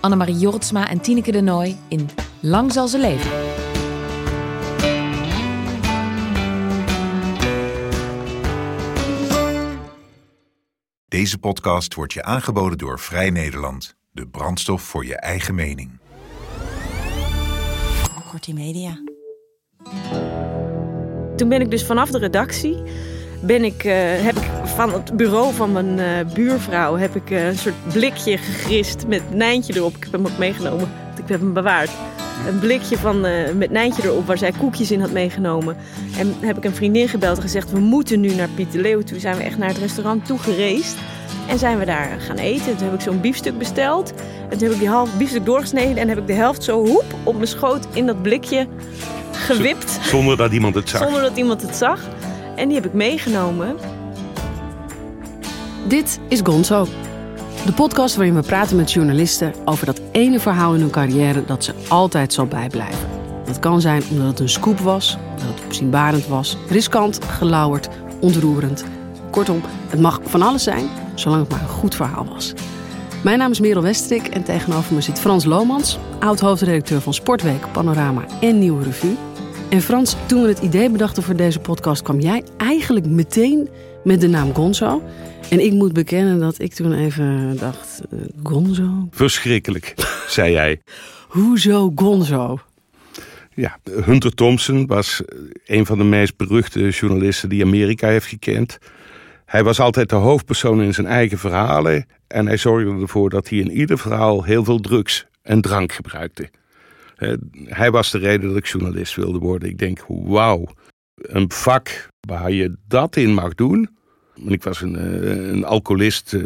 Annemarie Jortsma en Tineke de Nooi in Lang zal ze leven. Deze podcast wordt je aangeboden door Vrij Nederland. De brandstof voor je eigen mening. Kortie Media. Toen ben ik dus vanaf de redactie, ben ik, eh, heb ik van het bureau van mijn eh, buurvrouw heb ik, eh, een soort blikje gegrist met Nijntje erop. Ik heb hem ook meegenomen, want ik heb hem bewaard. Een blikje van, met Nijntje erop waar zij koekjes in had meegenomen. En heb ik een vriendin gebeld en gezegd, we moeten nu naar Piet de Leeuw. Toen zijn we echt naar het restaurant toe gereisd. En zijn we daar gaan eten. Toen heb ik zo'n biefstuk besteld. En toen heb ik die half biefstuk doorgesneden. En heb ik de helft zo hoep op mijn schoot in dat blikje gewipt. Zonder dat iemand het zag. Zonder dat iemand het zag. En die heb ik meegenomen. Dit is Gonzo. De podcast waarin we praten met journalisten over dat ene verhaal in hun carrière dat ze altijd zal bijblijven. Dat kan zijn omdat het een scoop was, dat het opzienbarend was, riskant, gelauwerd, ontroerend. Kortom, het mag van alles zijn, zolang het maar een goed verhaal was. Mijn naam is Merel Westrik en tegenover me zit Frans Lomans, oud-hoofdredacteur van Sportweek, Panorama en Nieuwe Revue. En Frans, toen we het idee bedachten voor deze podcast, kwam jij eigenlijk meteen met de naam Gonzo. En ik moet bekennen dat ik toen even dacht, eh, Gonzo? Verschrikkelijk, zei jij. Hoezo Gonzo? Ja, Hunter Thompson was een van de meest beruchte journalisten die Amerika heeft gekend. Hij was altijd de hoofdpersoon in zijn eigen verhalen. En hij zorgde ervoor dat hij in ieder verhaal heel veel drugs en drank gebruikte. Hij was de reden dat ik journalist wilde worden. Ik denk, wauw, een vak waar je dat in mag doen. En Ik was een, eh, een alcoholist eh,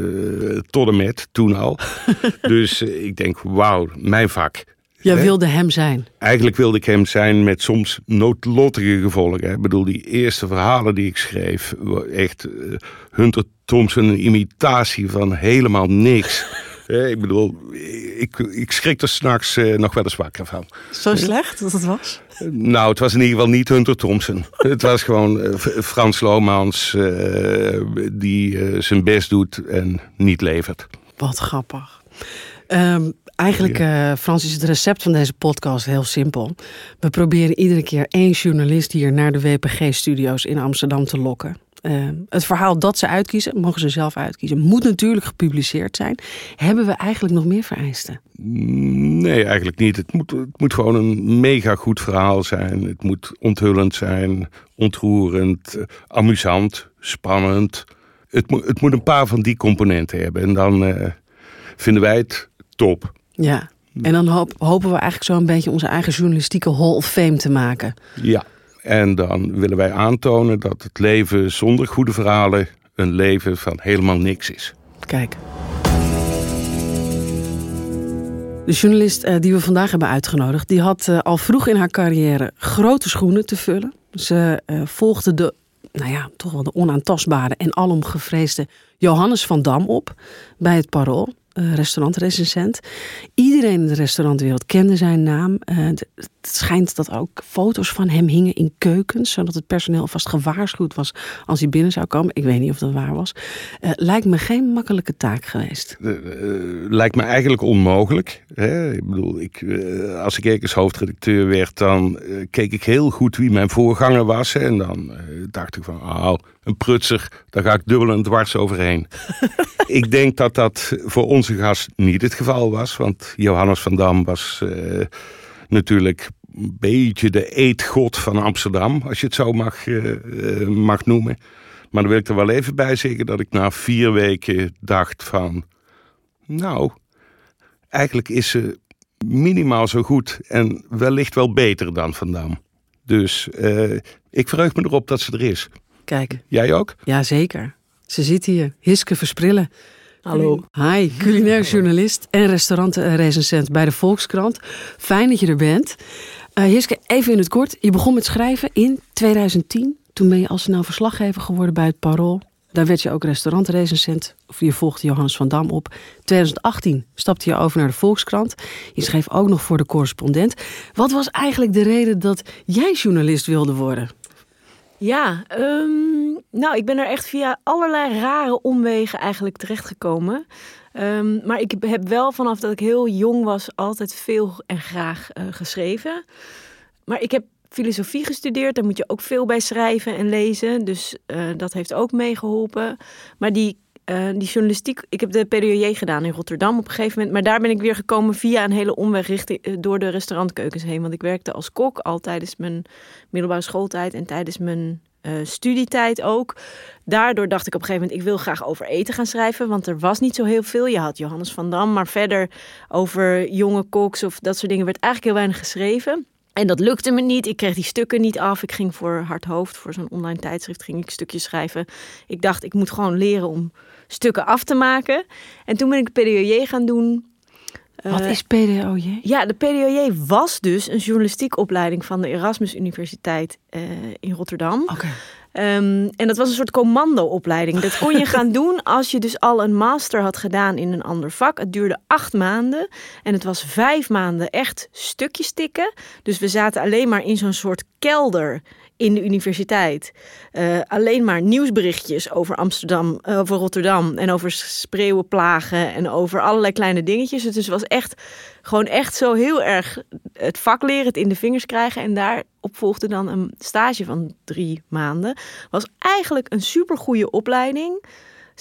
tot en met, toen al. dus eh, ik denk, wauw, mijn vak. Jij wilde hem zijn. Eigenlijk wilde ik hem zijn met soms noodlottige gevolgen. hè. Ik bedoel, die eerste verhalen die ik schreef, echt Hunter Thompson, een imitatie van helemaal niks. Ik bedoel, ik, ik schrik er s'nachts eh, nog wel eens wakker van. Zo slecht dat het was? Nou, het was in ieder geval niet Hunter Thompson. het was gewoon eh, Frans Lomans eh, die zijn best doet en niet levert. Wat grappig. Ehm, eigenlijk, Frans, is het recept van deze podcast heel simpel. We proberen iedere keer één journalist hier naar de WPG-studio's in Amsterdam te lokken. Ehm, het verhaal dat ze uitkiezen, mogen ze zelf uitkiezen, moet natuurlijk gepubliceerd zijn. Hebben we eigenlijk nog meer vereisten? Nee, eigenlijk niet. Het moet, het moet gewoon een mega goed verhaal zijn. Het moet onthullend zijn, ontroerend, amusant, spannend. Het, moet het moet een paar van die componenten hebben. En dan eh, vinden wij het top. Ja. En dan hoop- hopen we eigenlijk zo een beetje onze eigen journalistieke Hall of Fame te maken. Ja. En dan willen wij aantonen dat het leven zonder goede verhalen een leven van helemaal niks is. Kijk. De journalist eh, die we vandaag hebben uitgenodigd, die had eh, al vroeg in haar carrière grote schoenen te vullen. Ze eh, volgde de, nou ja, toch wel de onaantastbare en alom gevreesde Johannes van Dam op bij het Parool. Eh, restaurantrecensent. Iedereen in de restaurantwereld kende zijn naam. Eh, het schijnt dat ook foto's van hem hingen in keukens, zodat het personeel vast gewaarschuwd was als hij binnen zou komen. Ik weet niet of dat waar was. Eh, lijkt me geen makkelijke taak geweest. Lijkt me eigenlijk onmogelijk. Ik bedoel, ik, als ik ergens hoofdredacteur werd, dan keek ik heel goed wie mijn voorganger was. En dan dacht ik van, oh, een prutser, daar ga ik dubbel en dwars overheen. ik denk dat dat voor onze gast niet het geval was. Want Johannes van Dam was eh, natuurlijk een beetje de eetgod van Amsterdam, als je het zo mag, eh, eh, mag noemen. Maar dan wil ik er wel even bij zeggen dat ik na vier weken dacht van... Nou, eigenlijk is ze minimaal zo goed en wellicht wel beter dan Van Dam. Dus ik verheug me erop dat ze er is. Kijk, Jij ook? ja zeker. Ze zit hier, Hiske Versprillen. Hallo. Hi, culinair journalist en restaurantrecensent bij de Volkskrant. Fijn dat je er bent. Uh, Hiske, even in het kort. Je begon met schrijven in 2010. Toen ben je al snel verslaggever geworden bij het Parool. Daar werd je ook restaurantrecensent. Of je volgde Johannes van Dam op. 2018 stapte je over naar de Volkskrant. Je schreef ook nog voor de correspondent. Wat was eigenlijk de reden dat jij journalist wilde worden? Ja, ehm, nou, ik ben er echt via allerlei rare omwegen eigenlijk terechtgekomen. Um, maar ik heb wel vanaf dat ik heel jong was altijd veel en graag uh, geschreven. Maar ik heb filosofie gestudeerd. Daar moet je ook veel bij schrijven en lezen. Dus uh, dat heeft ook meegeholpen. Maar die, uh, die journalistiek... Ik heb de PDOJ gedaan in Rotterdam op een gegeven moment. Maar daar ben ik weer gekomen via een hele omweg richting, door de restaurantkeukens heen. Want ik werkte als kok al tijdens mijn middelbare schooltijd en tijdens mijn uh, studietijd ook. Daardoor dacht ik op een gegeven moment, ik wil graag over eten gaan schrijven. Want er was niet zo heel veel. Je had Johannes van Dam, maar verder over jonge koks of dat soort dingen werd eigenlijk heel weinig geschreven. En dat lukte me niet. Ik kreeg die stukken niet af. Ik ging voor Hard Hoofd, voor zo'n online tijdschrift, ging ik stukjes schrijven. Ik dacht, ik moet gewoon leren om stukken af te maken. En toen ben ik PDOJ gaan doen. Wat uh, is PDOJ? Ja, de PDOJ was dus een journalistiek opleiding van de Erasmus Universiteit uh, in Rotterdam. Oké. Okay. Um, en dat was een soort commando-opleiding. Dat kon je gaan doen als je dus al een master had gedaan in een ander vak. Het duurde acht maanden en het was vijf maanden echt stukjes tikken. Dus we zaten alleen maar in zo'n soort kelder in de universiteit. Uh, alleen maar nieuwsberichtjes over Amsterdam, uh, over Rotterdam en over spreeuwenplagen en over allerlei kleine dingetjes. Dus was echt gewoon echt zo heel erg het vak leren, het in de vingers krijgen. En daarop volgde dan een stage van drie maanden. Was eigenlijk een supergoeie opleiding.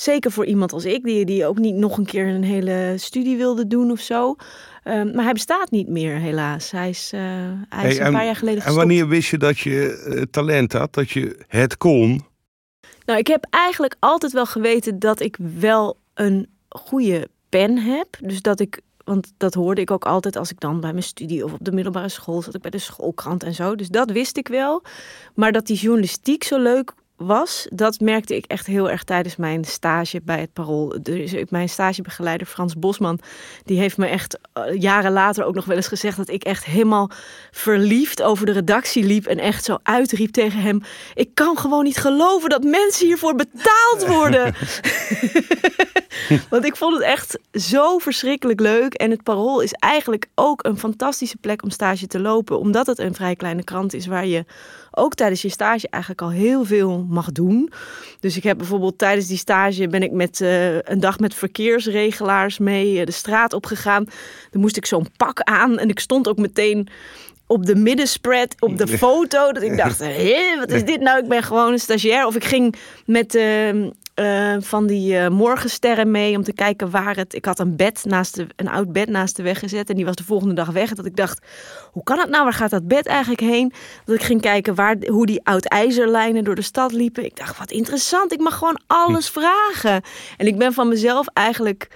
Zeker voor iemand als ik, die, die ook niet nog een keer een hele studie wilde doen of zo. Um, maar hij bestaat niet meer, helaas. Hij is, uh, hij is hey, een en, paar jaar geleden En wanneer wist je dat je uh, talent had, dat je het kon? Nou, ik heb eigenlijk altijd wel geweten dat ik wel een goede pen heb. Dus dat ik want dat hoorde ik ook altijd als ik dan bij mijn studie of op de middelbare school zat ik bij de schoolkrant en zo. Dus dat wist ik wel. Maar dat die journalistiek zo leuk was, dat merkte ik echt heel erg tijdens mijn stage bij het Parool. Dus mijn stagebegeleider Frans Bosman, die heeft me echt jaren later ook nog wel eens gezegd dat ik echt helemaal verliefd over de redactie liep en echt zo uitriep tegen hem: ik kan gewoon niet geloven dat mensen hiervoor betaald worden. Want ik vond het echt zo verschrikkelijk leuk en het Parool is eigenlijk ook een fantastische plek om stage te lopen, omdat het een vrij kleine krant is waar je ook tijdens je stage eigenlijk al heel veel mag doen. Dus ik heb bijvoorbeeld tijdens die stage ben ik met uh, een dag met verkeersregelaars mee uh, de straat opgegaan. Dan moest ik zo'n pak aan en ik stond ook meteen op de middenspread, op de foto. Dat ik dacht, hé, wat is dit nou? Ik ben gewoon een stagiair. Of ik ging met uh, uh, van die uh, morgensterren mee om te kijken waar het. Ik had een bed naast de, een oud bed naast de weg gezet en die was de volgende dag weg. Dat ik dacht, hoe kan het nou? Waar gaat dat bed eigenlijk heen? Dat ik ging kijken waar, hoe die oud ijzerlijnen door de stad liepen. Ik dacht, wat interessant. Ik mag gewoon alles vragen. En ik ben van mezelf eigenlijk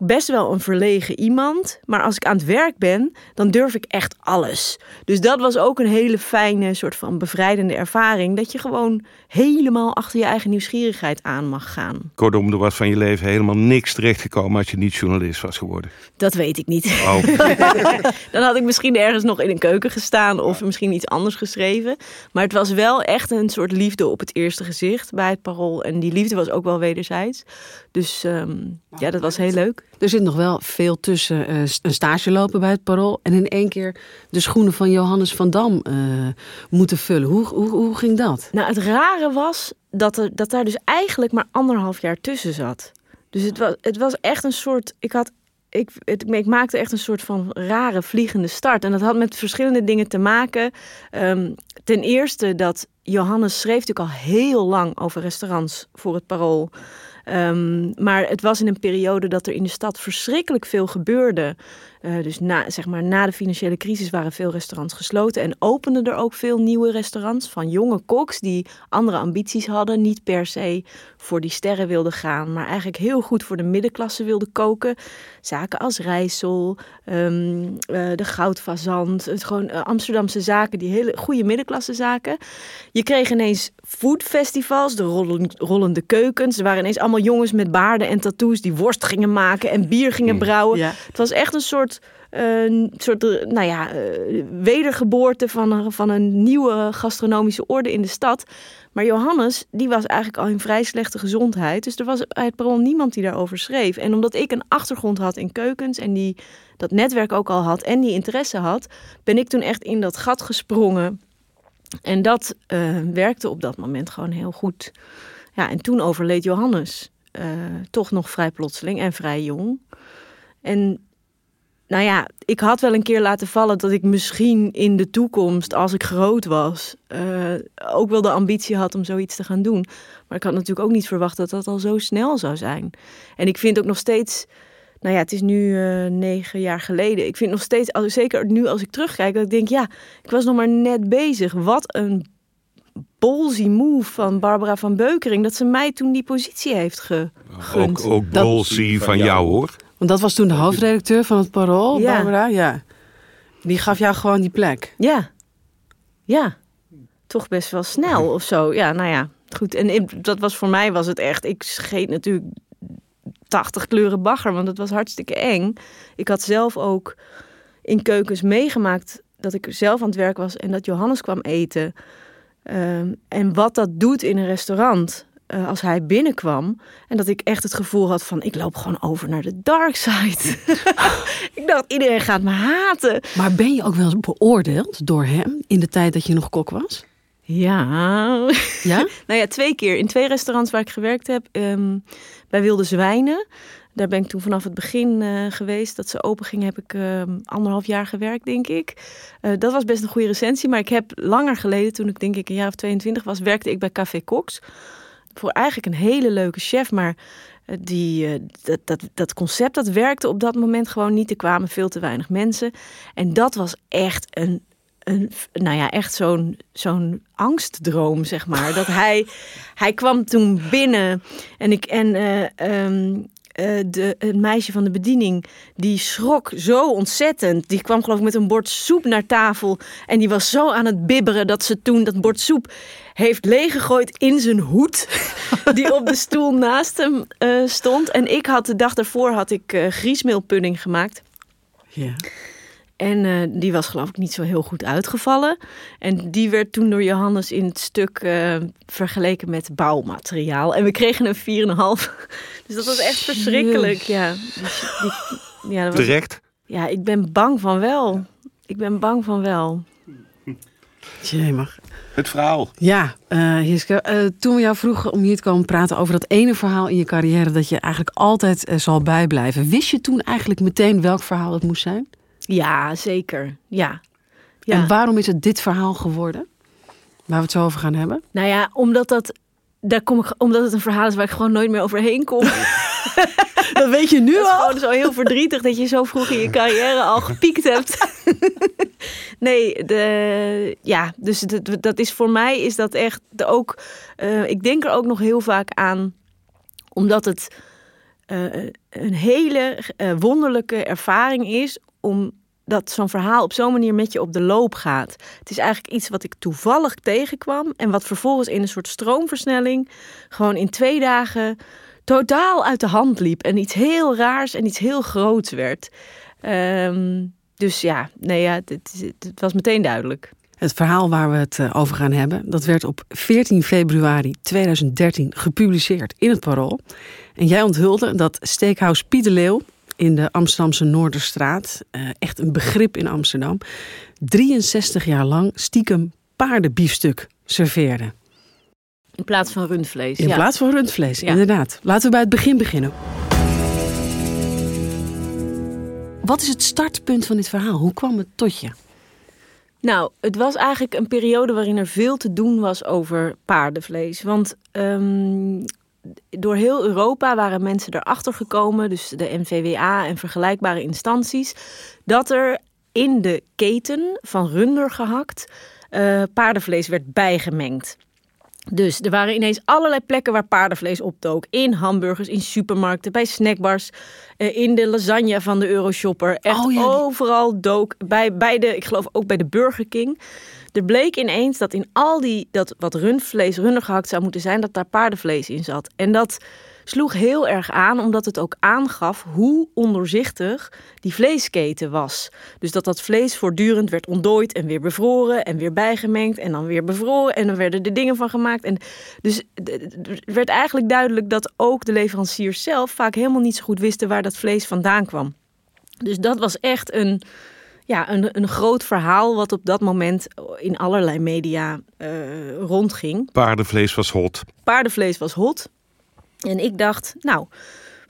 best wel een verlegen iemand. Maar als ik aan het werk ben, dan durf ik echt alles. Dus dat was ook een hele fijne, soort van bevrijdende ervaring. Dat je gewoon helemaal achter je eigen nieuwsgierigheid aan mag gaan. Kortom, er was van je leven helemaal niks terechtgekomen als je niet journalist was geworden. Dat weet ik niet. Oh. dan had ik misschien ergens nog in een keuken gestaan of misschien iets anders geschreven. Maar het was wel echt een soort liefde op het eerste gezicht bij het parool. En die liefde was ook wel wederzijds. Dus um, ja, dat was heel leuk. Er zit nog wel veel tussen uh, een stage lopen bij het Parool en in één keer de schoenen van Johannes van Dam uh, moeten vullen. Hoe, hoe, hoe ging dat? Nou, het rare was dat, er, dat daar dus eigenlijk maar anderhalf jaar tussen zat. Dus het was, het was echt een soort. Ik had. Ik, het, ik maakte echt een soort van rare vliegende start. En dat had met verschillende dingen te maken. Um, ten eerste dat Johannes schreef natuurlijk al heel lang over restaurants voor het Parool. Um, maar het was in een periode dat er in de stad verschrikkelijk veel gebeurde. Uh, dus na, zeg maar, na de financiële crisis waren veel restaurants gesloten en openden er ook veel nieuwe restaurants van jonge koks die andere ambities hadden. Niet per se voor die sterren wilden gaan, maar eigenlijk heel goed voor de middenklasse wilden koken. Zaken als Rijssel, um, uh, de Goudfazant, het gewoon uh, Amsterdamse zaken, die hele goede middenklasse zaken. Je kreeg ineens foodfestivals, de rollende keukens. Er waren ineens allemaal allemaal jongens met baarden en tattoos die worst gingen maken en bier gingen brouwen. Ja. Het was echt een soort, eh, een soort eh, nou ja, eh, wedergeboorte van een, van een nieuwe gastronomische orde in de stad. Maar Johannes, die was eigenlijk al in vrij slechte gezondheid. Dus er was bij het niemand die daarover schreef. En omdat ik een achtergrond had in keukens en die dat netwerk ook al had en die interesse had, ben ik toen echt in dat gat gesprongen. En dat eh, werkte op dat moment gewoon heel goed. Ja, en toen overleed Johannes. eh, toch nog vrij plotseling en vrij jong. En nou ja, ik had wel een keer laten vallen dat ik misschien in de toekomst, als ik groot was, eh, ook wel de ambitie had om zoiets te gaan doen. Maar ik had natuurlijk ook niet verwacht dat dat al zo snel zou zijn. En ik vind ook nog steeds, nou ja, het is nu eh, negen jaar geleden. Ik vind nog steeds, als, zeker nu als ik terugkijk, dat ik denk, ja, ik was nog maar net bezig. Wat een ballsy move van Barbara van Beukering, dat ze mij toen die positie heeft gegund. Ook, ook ballsy van jou hoor. Want dat was toen de hoofdredacteur van het Parool, Ja. Barbara. Ja. Die gaf jou gewoon die plek. Ja. Ja. Toch best wel snel of zo. Ja, nou ja. Goed. En ik- dat was voor mij was het echt. Ik scheet natuurlijk 80 kleuren bagger, want het was hartstikke eng. Ik had zelf ook in keukens meegemaakt dat ik zelf aan het werk was en dat Johannes kwam eten. Ehm, en wat dat doet in een restaurant eh, als hij binnenkwam. En dat ik echt het gevoel had van ik loop gewoon over naar de dark side. ik dacht iedereen gaat me haten. Maar ben je ook wel eens beoordeeld door hem in de tijd dat je nog kok was? Ja, Ja? nou ja, twee keer. In twee restaurants waar ik gewerkt heb. ehm, bij Wilde Zwijnen. Daar ben ik toen vanaf het begin eh, geweest. Dat ze open gingen heb ik ehm, anderhalf jaar gewerkt, denk ik. Eh, dat was best een goede recensie. Maar ik heb langer geleden, toen ik denk ik een jaar of 22 was... werkte ik bij Café Cox. Voor eigenlijk een hele leuke chef. Maar eh, die, eh, dat, dat, dat concept, dat werkte op dat moment gewoon niet. Er kwamen veel te weinig mensen. En dat was echt een een, nou ja, echt zo'n zo'n angstdroom, zeg maar. Dat hij, hij kwam toen binnen en ik en eh, ehm, eh, de, het meisje van de bediening, die schrok zo ontzettend. Die kwam geloof ik met een bord soep naar tafel en die was zo aan het bibberen dat ze toen dat bord soep heeft leeggegooid in zijn hoed, die op de stoel naast hem eh, stond. En ik had de dag daarvoor had ik eh griesmeelpudding gemaakt. Ja. En eh, die was geloof ik niet zo heel goed uitgevallen. En die werd toen door Johannes in het stuk eh, vergeleken met bouwmateriaal. En we kregen een 4,5. Dus dat was echt verschrikkelijk. Ja, dus die, ja, dat was, Terecht. ja, ik ben bang van wel. Ik ben bang van wel. Jemig. Het verhaal. Ja, eh eh, toen we jou vroegen om hier te komen praten over dat ene verhaal in je carrière dat je eigenlijk altijd zal bijblijven. Wist je toen eigenlijk meteen welk verhaal het moest zijn? Ja, zeker. Ja. ja. En waarom is het dit verhaal geworden? Waar we het zo over gaan hebben. Nou ja, omdat dat. Daar kom ik, omdat het een verhaal is waar ik gewoon nooit meer overheen kom. Dat weet je nu Het is gewoon zo heel verdrietig dat je zo vroeg in je carrière al gepiekt hebt. nee, de, ja, dus dat, dat is voor mij is dat echt de, ook. eh, ik denk er ook nog heel vaak aan, omdat het eh, een hele eh, wonderlijke ervaring is om dat zo'n verhaal op zo'n manier met je op de loop gaat. Het is eigenlijk iets wat ik toevallig tegenkwam en wat vervolgens in een soort stroomversnelling gewoon in twee dagen totaal uit de hand liep en iets heel raars en iets heel groots werd. Ehm, dus ja, nee, ja, het, het- was meteen duidelijk. Het verhaal waar we het eh, over gaan hebben, dat werd op 14 februari 2013 gepubliceerd in het Parool. En jij onthulde dat Steakhouse Piet de Leeuw in de Amsterdamse Noorderstraat, eh, echt een begrip in Amsterdam, 63 jaar lang stiekem paardenbiefstuk serveerde. In plaats van rundvlees. In ja. plaats van rundvlees, Ja. inderdaad. Laten we bij het begin beginnen. Wat is het startpunt van dit verhaal? Hoe kwam het tot je? Nou, het was eigenlijk een periode waarin er veel te doen was over paardenvlees. Want ehm, door heel Europa waren mensen erachter gekomen, dus de NVWA en vergelijkbare instanties, dat er in de keten van runder gehakt eh, paardenvlees werd bijgemengd. Dus er waren ineens allerlei plekken waar paardenvlees opdook. In hamburgers, in supermarkten, bij snackbars, eh, in de lasagne van de Euroshopper. Echt Oh ja, die- overal dook. Bij, bij de, ik geloof ook bij de Burger King. Er bleek ineens dat in al die, dat wat rundvlees, runder gehakt zou moeten zijn, dat daar paardenvlees in zat. En dat sloeg heel erg aan, omdat het ook aangaf hoe ondoorzichtig die vleesketen was. Dus dat dat vlees voortdurend werd ontdooid en weer bevroren en weer bijgemengd en dan weer bevroren en dan werden er dingen van gemaakt. En dus het werd eigenlijk duidelijk dat ook de leveranciers zelf vaak helemaal niet zo goed wisten waar dat vlees vandaan kwam. Dus dat was echt een, ja, een, een groot verhaal wat op dat moment in allerlei media uh, rondging. Paardenvlees was hot. Paardenvlees was hot. En ik dacht, nou,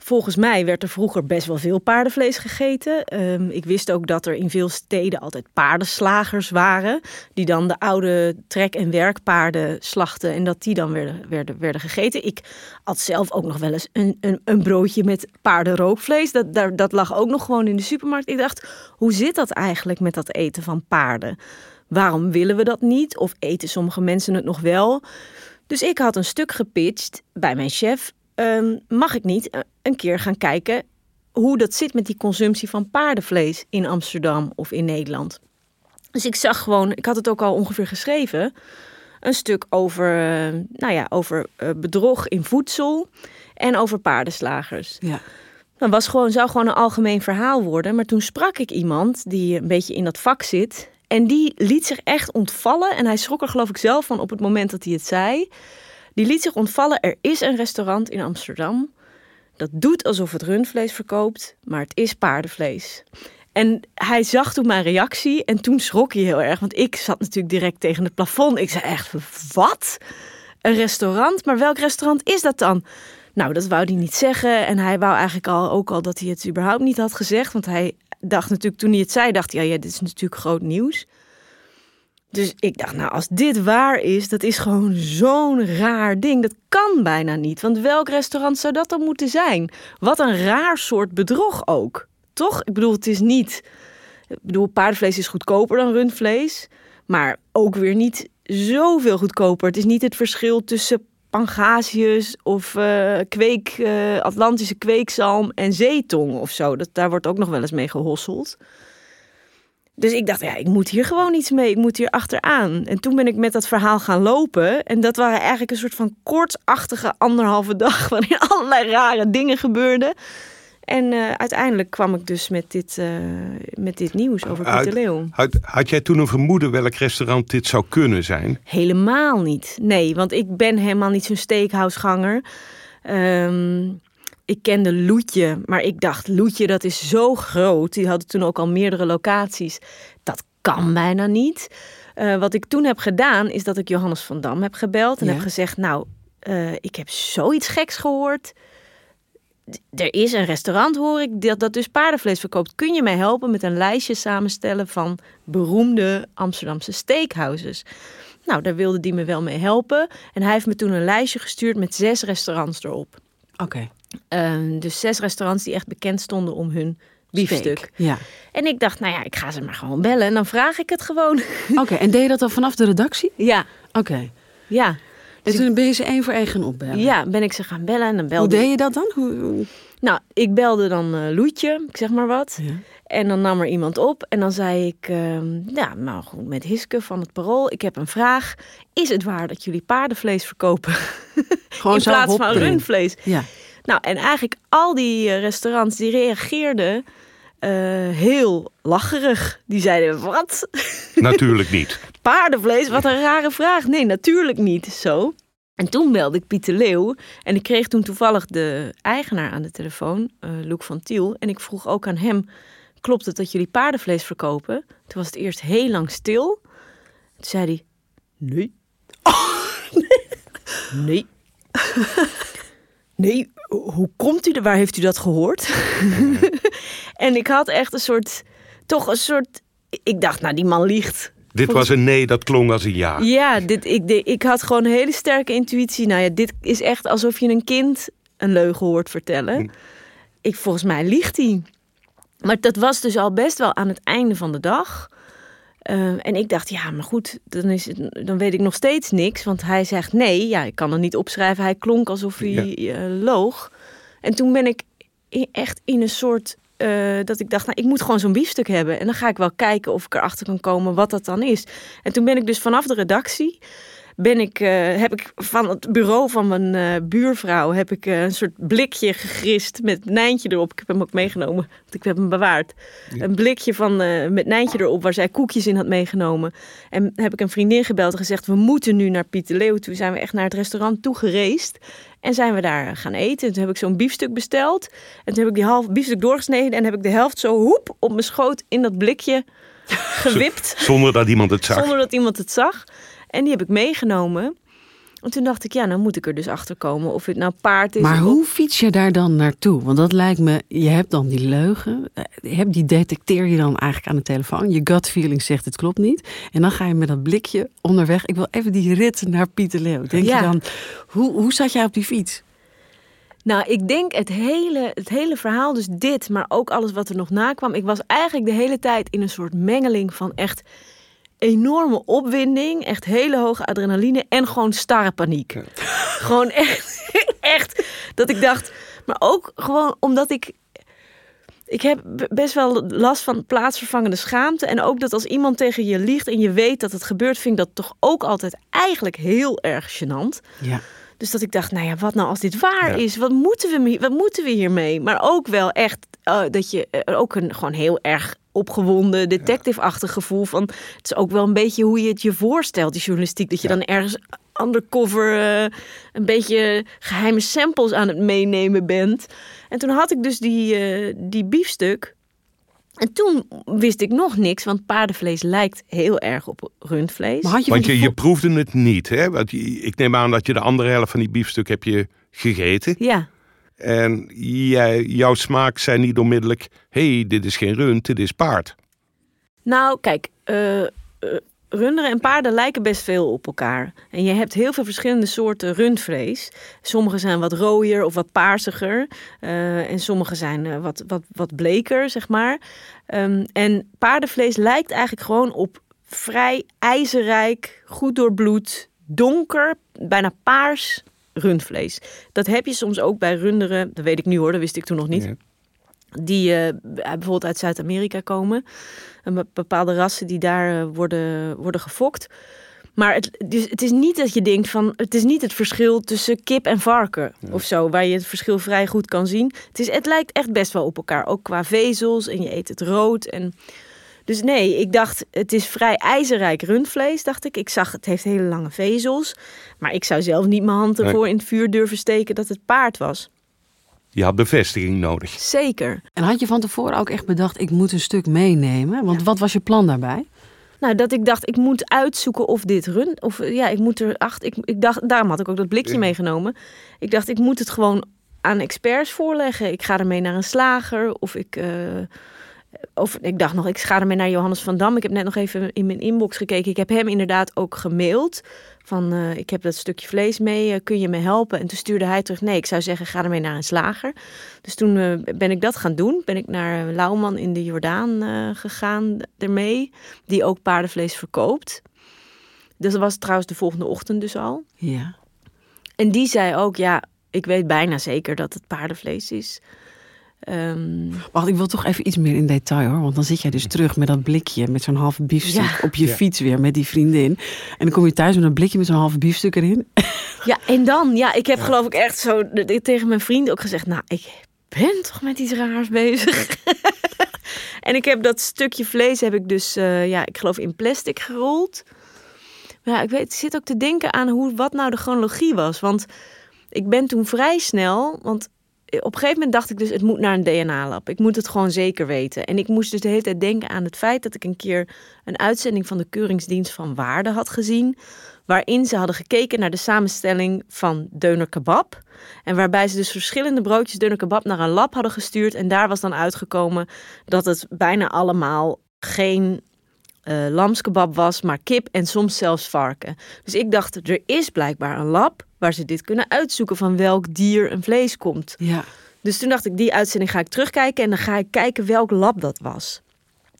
volgens mij werd er vroeger best wel veel paardenvlees gegeten. Ehm, ik wist ook dat er in veel steden altijd paardenslagers waren. Die dan de oude trek- en werkpaarden slachten en dat die dan werden, werden, werden gegeten. Ik had zelf ook nog wel eens een, een, een broodje met paardenrookvlees. Dat, dat, dat lag ook nog gewoon in de supermarkt. Ik dacht, hoe zit dat eigenlijk met dat eten van paarden? Waarom willen we dat niet? Of eten sommige mensen het nog wel? Dus ik had een stuk gepitcht bij mijn chef Ehm, mag ik niet eh, een keer gaan kijken hoe dat zit met die consumptie van paardenvlees in Amsterdam of in Nederland. Dus ik zag gewoon, ik had het ook al ongeveer geschreven, een stuk over, eh, nou ja, over eh, bedrog in voedsel en over paardenslagers. Ja. Dat was gewoon, zou gewoon een algemeen verhaal worden. Maar toen sprak ik iemand die een beetje in dat vak zit. En die liet zich echt ontvallen. En hij schrok er geloof ik zelf van op het moment dat hij het zei. Die liet zich ontvallen. Er is een restaurant in Amsterdam. Dat doet alsof het rundvlees verkoopt, maar het is paardenvlees. En hij zag toen mijn reactie en toen schrok hij heel erg. Want ik zat natuurlijk direct tegen het plafond. Ik zei echt, wat? Een restaurant? Maar welk restaurant is dat dan? Nou, dat wou hij niet zeggen. En hij wou eigenlijk al, ook al dat hij het überhaupt niet had gezegd. Want hij dacht natuurlijk, toen hij het zei, dacht hij, ja, ja dit is natuurlijk groot nieuws. Dus ik dacht, nou, als dit waar is, dat is gewoon zo'n raar ding. Dat kan bijna niet. Want welk restaurant zou dat dan moeten zijn? Wat een raar soort bedrog ook. Toch? Ik bedoel, het is niet. Ik bedoel, paardenvlees is goedkoper dan rundvlees. Maar ook weer niet zoveel goedkoper. Het is niet het verschil tussen pangasius of uh, kweek, uh, Atlantische kweekzalm en zeetong of zo. Dat, daar wordt ook nog wel eens mee gehosseld. Dus ik dacht, ja, ik moet hier gewoon iets mee. Ik moet hier achteraan. En toen ben ik met dat verhaal gaan lopen. En dat waren eigenlijk een soort van kortachtige anderhalve dag... waarin allerlei rare dingen gebeurden. En uh, uiteindelijk kwam ik dus met dit, uh, met dit nieuws over Pieter Leeuw. Had, had, jij toen een vermoeden welk restaurant dit zou kunnen zijn? Helemaal niet. Nee, want ik ben helemaal niet zo'n steakhouseganger. Um, ik kende Loetje, maar ik dacht, Loetje, dat is zo groot. Die hadden toen ook al meerdere locaties. Dat kan bijna niet. Uh, wat ik toen heb gedaan, is dat ik Johannes van Dam heb gebeld en heb gezegd: Nou, uh, ik heb zoiets geks gehoord. Er is een restaurant, hoor ik, dat, dat dus paardenvlees verkoopt. Kun je mij helpen met een lijstje samenstellen van beroemde Amsterdamse steakhouses? Nou, daar wilde die me wel mee helpen. En hij heeft me toen een lijstje gestuurd met zes restaurants erop. Oké. Um, dus zes restaurants die echt bekend stonden om hun biefstuk. ja. En ik dacht, nou ja, ik ga ze maar gewoon bellen en dan vraag ik het gewoon. Oké, en deed je dat dan vanaf de redactie? Ja. Oké. Ja. Dus toen ben je ze één voor één gaan opbellen? Ja, ben ik ze gaan bellen en dan belde Hoe deed je dat dan? Hoe... Nou, ik belde dan uh, Loetje, ik zeg maar wat. Ja. En dan nam er iemand op en dan zei ik, uh, ja, nou goed, met Hiske van het Parool, ik heb een vraag. Is het waar dat jullie paardenvlees verkopen? Gewoon In plaats van rundvlees? Ja. Nou, en eigenlijk al die eh, restaurants die reageerden uh, heel lacherig. Die zeiden, wat? Natuurlijk niet. Paardenvlees, wat een rare vraag. Nee, natuurlijk niet. Zo. En toen belde ik Pieter Leeuw. En ik kreeg toen toevallig de eigenaar aan de telefoon, uh, Loek van Tiel. En ik vroeg ook aan hem, klopt het dat jullie paardenvlees verkopen? Toen was het eerst heel lang stil. Toen zei hij, nee. Oh, nee. nee. nee, hoe komt u er? Waar heeft u dat gehoord? en ik had echt een soort, toch een soort, ik dacht, nou die man liegt. Dit was een nee, dat klonk als een ja. Ja, dit, ik, ik had gewoon een hele sterke intuïtie. Nou ja, dit is echt alsof je een kind een leugen hoort vertellen. Hm. Ik, volgens mij liegt hij. Maar dat was dus al best wel aan het einde van de dag. Uh, en ik dacht, ja, maar goed, dan, is het, dan weet ik nog steeds niks. Want hij zegt nee, ja, ik kan er niet opschrijven. Hij klonk alsof hij ja. uh, loog. En toen ben ik echt in een soort, uh, dat ik dacht, nou, ik moet gewoon zo'n biefstuk hebben. En dan ga ik wel kijken of ik erachter kan komen wat dat dan is. En toen ben ik dus vanaf de redactie, ben ik, eh, heb ik van het bureau van mijn eh, buurvrouw heb ik, eh, een soort blikje gegrist met Nijntje erop. Ik heb hem ook meegenomen, want ik heb hem bewaard. Een blikje van, met Nijntje erop waar zij koekjes in had meegenomen. En heb ik een vriendin gebeld en gezegd, we moeten nu naar Pieter Leeuw. Toen zijn we echt naar het restaurant toe gereisd. En zijn we daar gaan eten. En toen heb ik zo'n biefstuk besteld. En toen heb ik die half biefstuk doorgesneden. En heb ik de helft zo hoep op mijn schoot in dat blikje gewipt. Zonder dat iemand het zag. Zonder dat iemand het zag. En die heb ik meegenomen. En toen dacht ik, ja, nou moet ik er dus achter komen of het nou paard is. Maar of- hoe fiets je daar dan naartoe? Want dat lijkt me, je hebt dan die leugen. eh, je hebt Die detecteer je dan eigenlijk aan de telefoon. Je gut feeling zegt het klopt niet. En dan ga je met dat blikje onderweg. Ik wil even die rit naar Pieter Leeuw. Denk Ja. je dan, hoe, hoe zat jij op die fiets? Nou, ik denk het hele, het hele verhaal, dus dit, maar ook alles wat er nog na kwam. Ik was eigenlijk de hele tijd in een soort mengeling van echt enorme opwinding, echt hele hoge adrenaline en gewoon starre paniek. gewoon echt, echt dat ik dacht, maar ook gewoon omdat ik ik heb best wel last van plaatsvervangende schaamte. En ook dat als iemand tegen je liegt en je weet dat het gebeurt, vind ik dat toch ook altijd eigenlijk heel erg gênant. Ja. Dus dat ik dacht, nou ja, wat nou als dit waar is? Wat moeten, we, wat moeten we hiermee? Maar ook wel echt eh, dat je ook een gewoon heel erg opgewonden, detective-achtig gevoel van... Het is ook wel een beetje hoe je het je voorstelt, die journalistiek. Dat je dan ergens undercover eh, een beetje geheime samples aan het meenemen bent. En toen had ik dus die, eh, die biefstuk... En toen wist ik nog niks, want paardenvlees lijkt heel erg op rundvlees. Maar had je Want je, je proefde het niet. Hè? Want je- ik neem aan dat je de andere helft van die biefstuk heb je gegeten. Ja, En jij, jouw smaak zei niet onmiddellijk... hé, hey, dit is geen rund, dit is paard. Nou, kijk, eh, eh, runderen en paarden lijken best veel op elkaar. En je hebt heel veel verschillende soorten rundvlees. Sommige zijn wat rooier of wat paarsiger. eh, en sommige zijn eh, wat, wat, wat bleker, zeg maar. Ehm, en paardenvlees lijkt eigenlijk gewoon op vrij ijzerrijk, goed doorbloed, donker, bijna paars rundvlees. Dat heb je soms ook bij runderen. Dat weet ik nu hoor, dat wist ik toen nog niet Ja. Die eh, bijvoorbeeld uit Zuid-Amerika komen. Bepaalde rassen die daar eh, worden, worden gefokt. Maar het, dus het is niet dat je denkt van... Het is niet het verschil tussen kip en varken of zo... waar je het verschil vrij goed kan zien. Het, is, het lijkt echt best wel op elkaar. Ook qua vezels en je eet het rood. En, dus nee, ik dacht het is vrij ijzerrijk rundvlees, dacht ik. Ik zag het heeft hele lange vezels. Maar ik zou zelf niet mijn hand Nee. ervoor in het vuur durven steken dat het paard was. Je had bevestiging nodig. Zeker. En had je van tevoren ook echt bedacht, ik moet een stuk meenemen? Want wat was je plan daarbij? Nou, dat ik dacht, ik moet uitzoeken of dit run. Of eh, ja, ik moet er acht. Ik, ik dacht, daarom had ik ook dat blikje meegenomen. Ik dacht, ik moet het gewoon aan experts voorleggen. Ik ga ermee naar een slager. Of ik. eh, of ik dacht nog, ik ga ermee naar Johannes van Dam. Ik heb net nog even in mijn inbox gekeken. Ik heb hem inderdaad ook gemaild. Van, eh, ik heb dat stukje vlees mee, eh, kun je me helpen? En toen stuurde hij terug, nee, ik zou zeggen, ga ermee naar een slager. Dus toen eh, ben ik dat gaan doen. Ben ik naar Lauwman in de Jordaan gegaan ermee. Die ook paardenvlees verkoopt. Dus dat was trouwens de volgende ochtend dus al. Ja. En die zei ook, ja, ik weet bijna zeker dat het paardenvlees is. Ehm, Wacht, ik wil toch even iets meer in detail hoor. Want dan zit jij dus terug met dat blikje, met zo'n halve biefstuk Ja. op je Ja. fiets weer met die vriendin. En dan kom je thuis met een blikje met zo'n halve biefstuk erin. ja, en dan, ja, ik heb geloof ik echt zo tegen mijn vrienden ook gezegd, nou, ik ben toch met iets raars bezig. en ik heb dat stukje vlees heb ik dus, eh, ja, ik geloof in plastic gerold. Maar ja, ik weet, ik zit ook te denken aan hoe, wat nou de chronologie was. Want ik ben toen vrij snel, want op een gegeven moment dacht ik dus, het moet naar een DNA-lab. Ik moet het gewoon zeker weten. En ik moest dus de hele tijd denken aan het feit dat ik een keer een uitzending van de Keuringsdienst van Waarde had gezien. Waarin ze hadden gekeken naar de samenstelling van deuner kebab. En waarbij ze dus verschillende broodjes deuner kebab naar een lab hadden gestuurd. En daar was dan uitgekomen dat het bijna allemaal geen eh, lamskebab was, maar kip en soms zelfs varken. Dus ik dacht, er is blijkbaar een lab waar ze dit kunnen uitzoeken van welk dier een vlees komt. Ja. Dus toen dacht ik, die uitzending ga ik terugkijken en dan ga ik kijken welk lab dat was.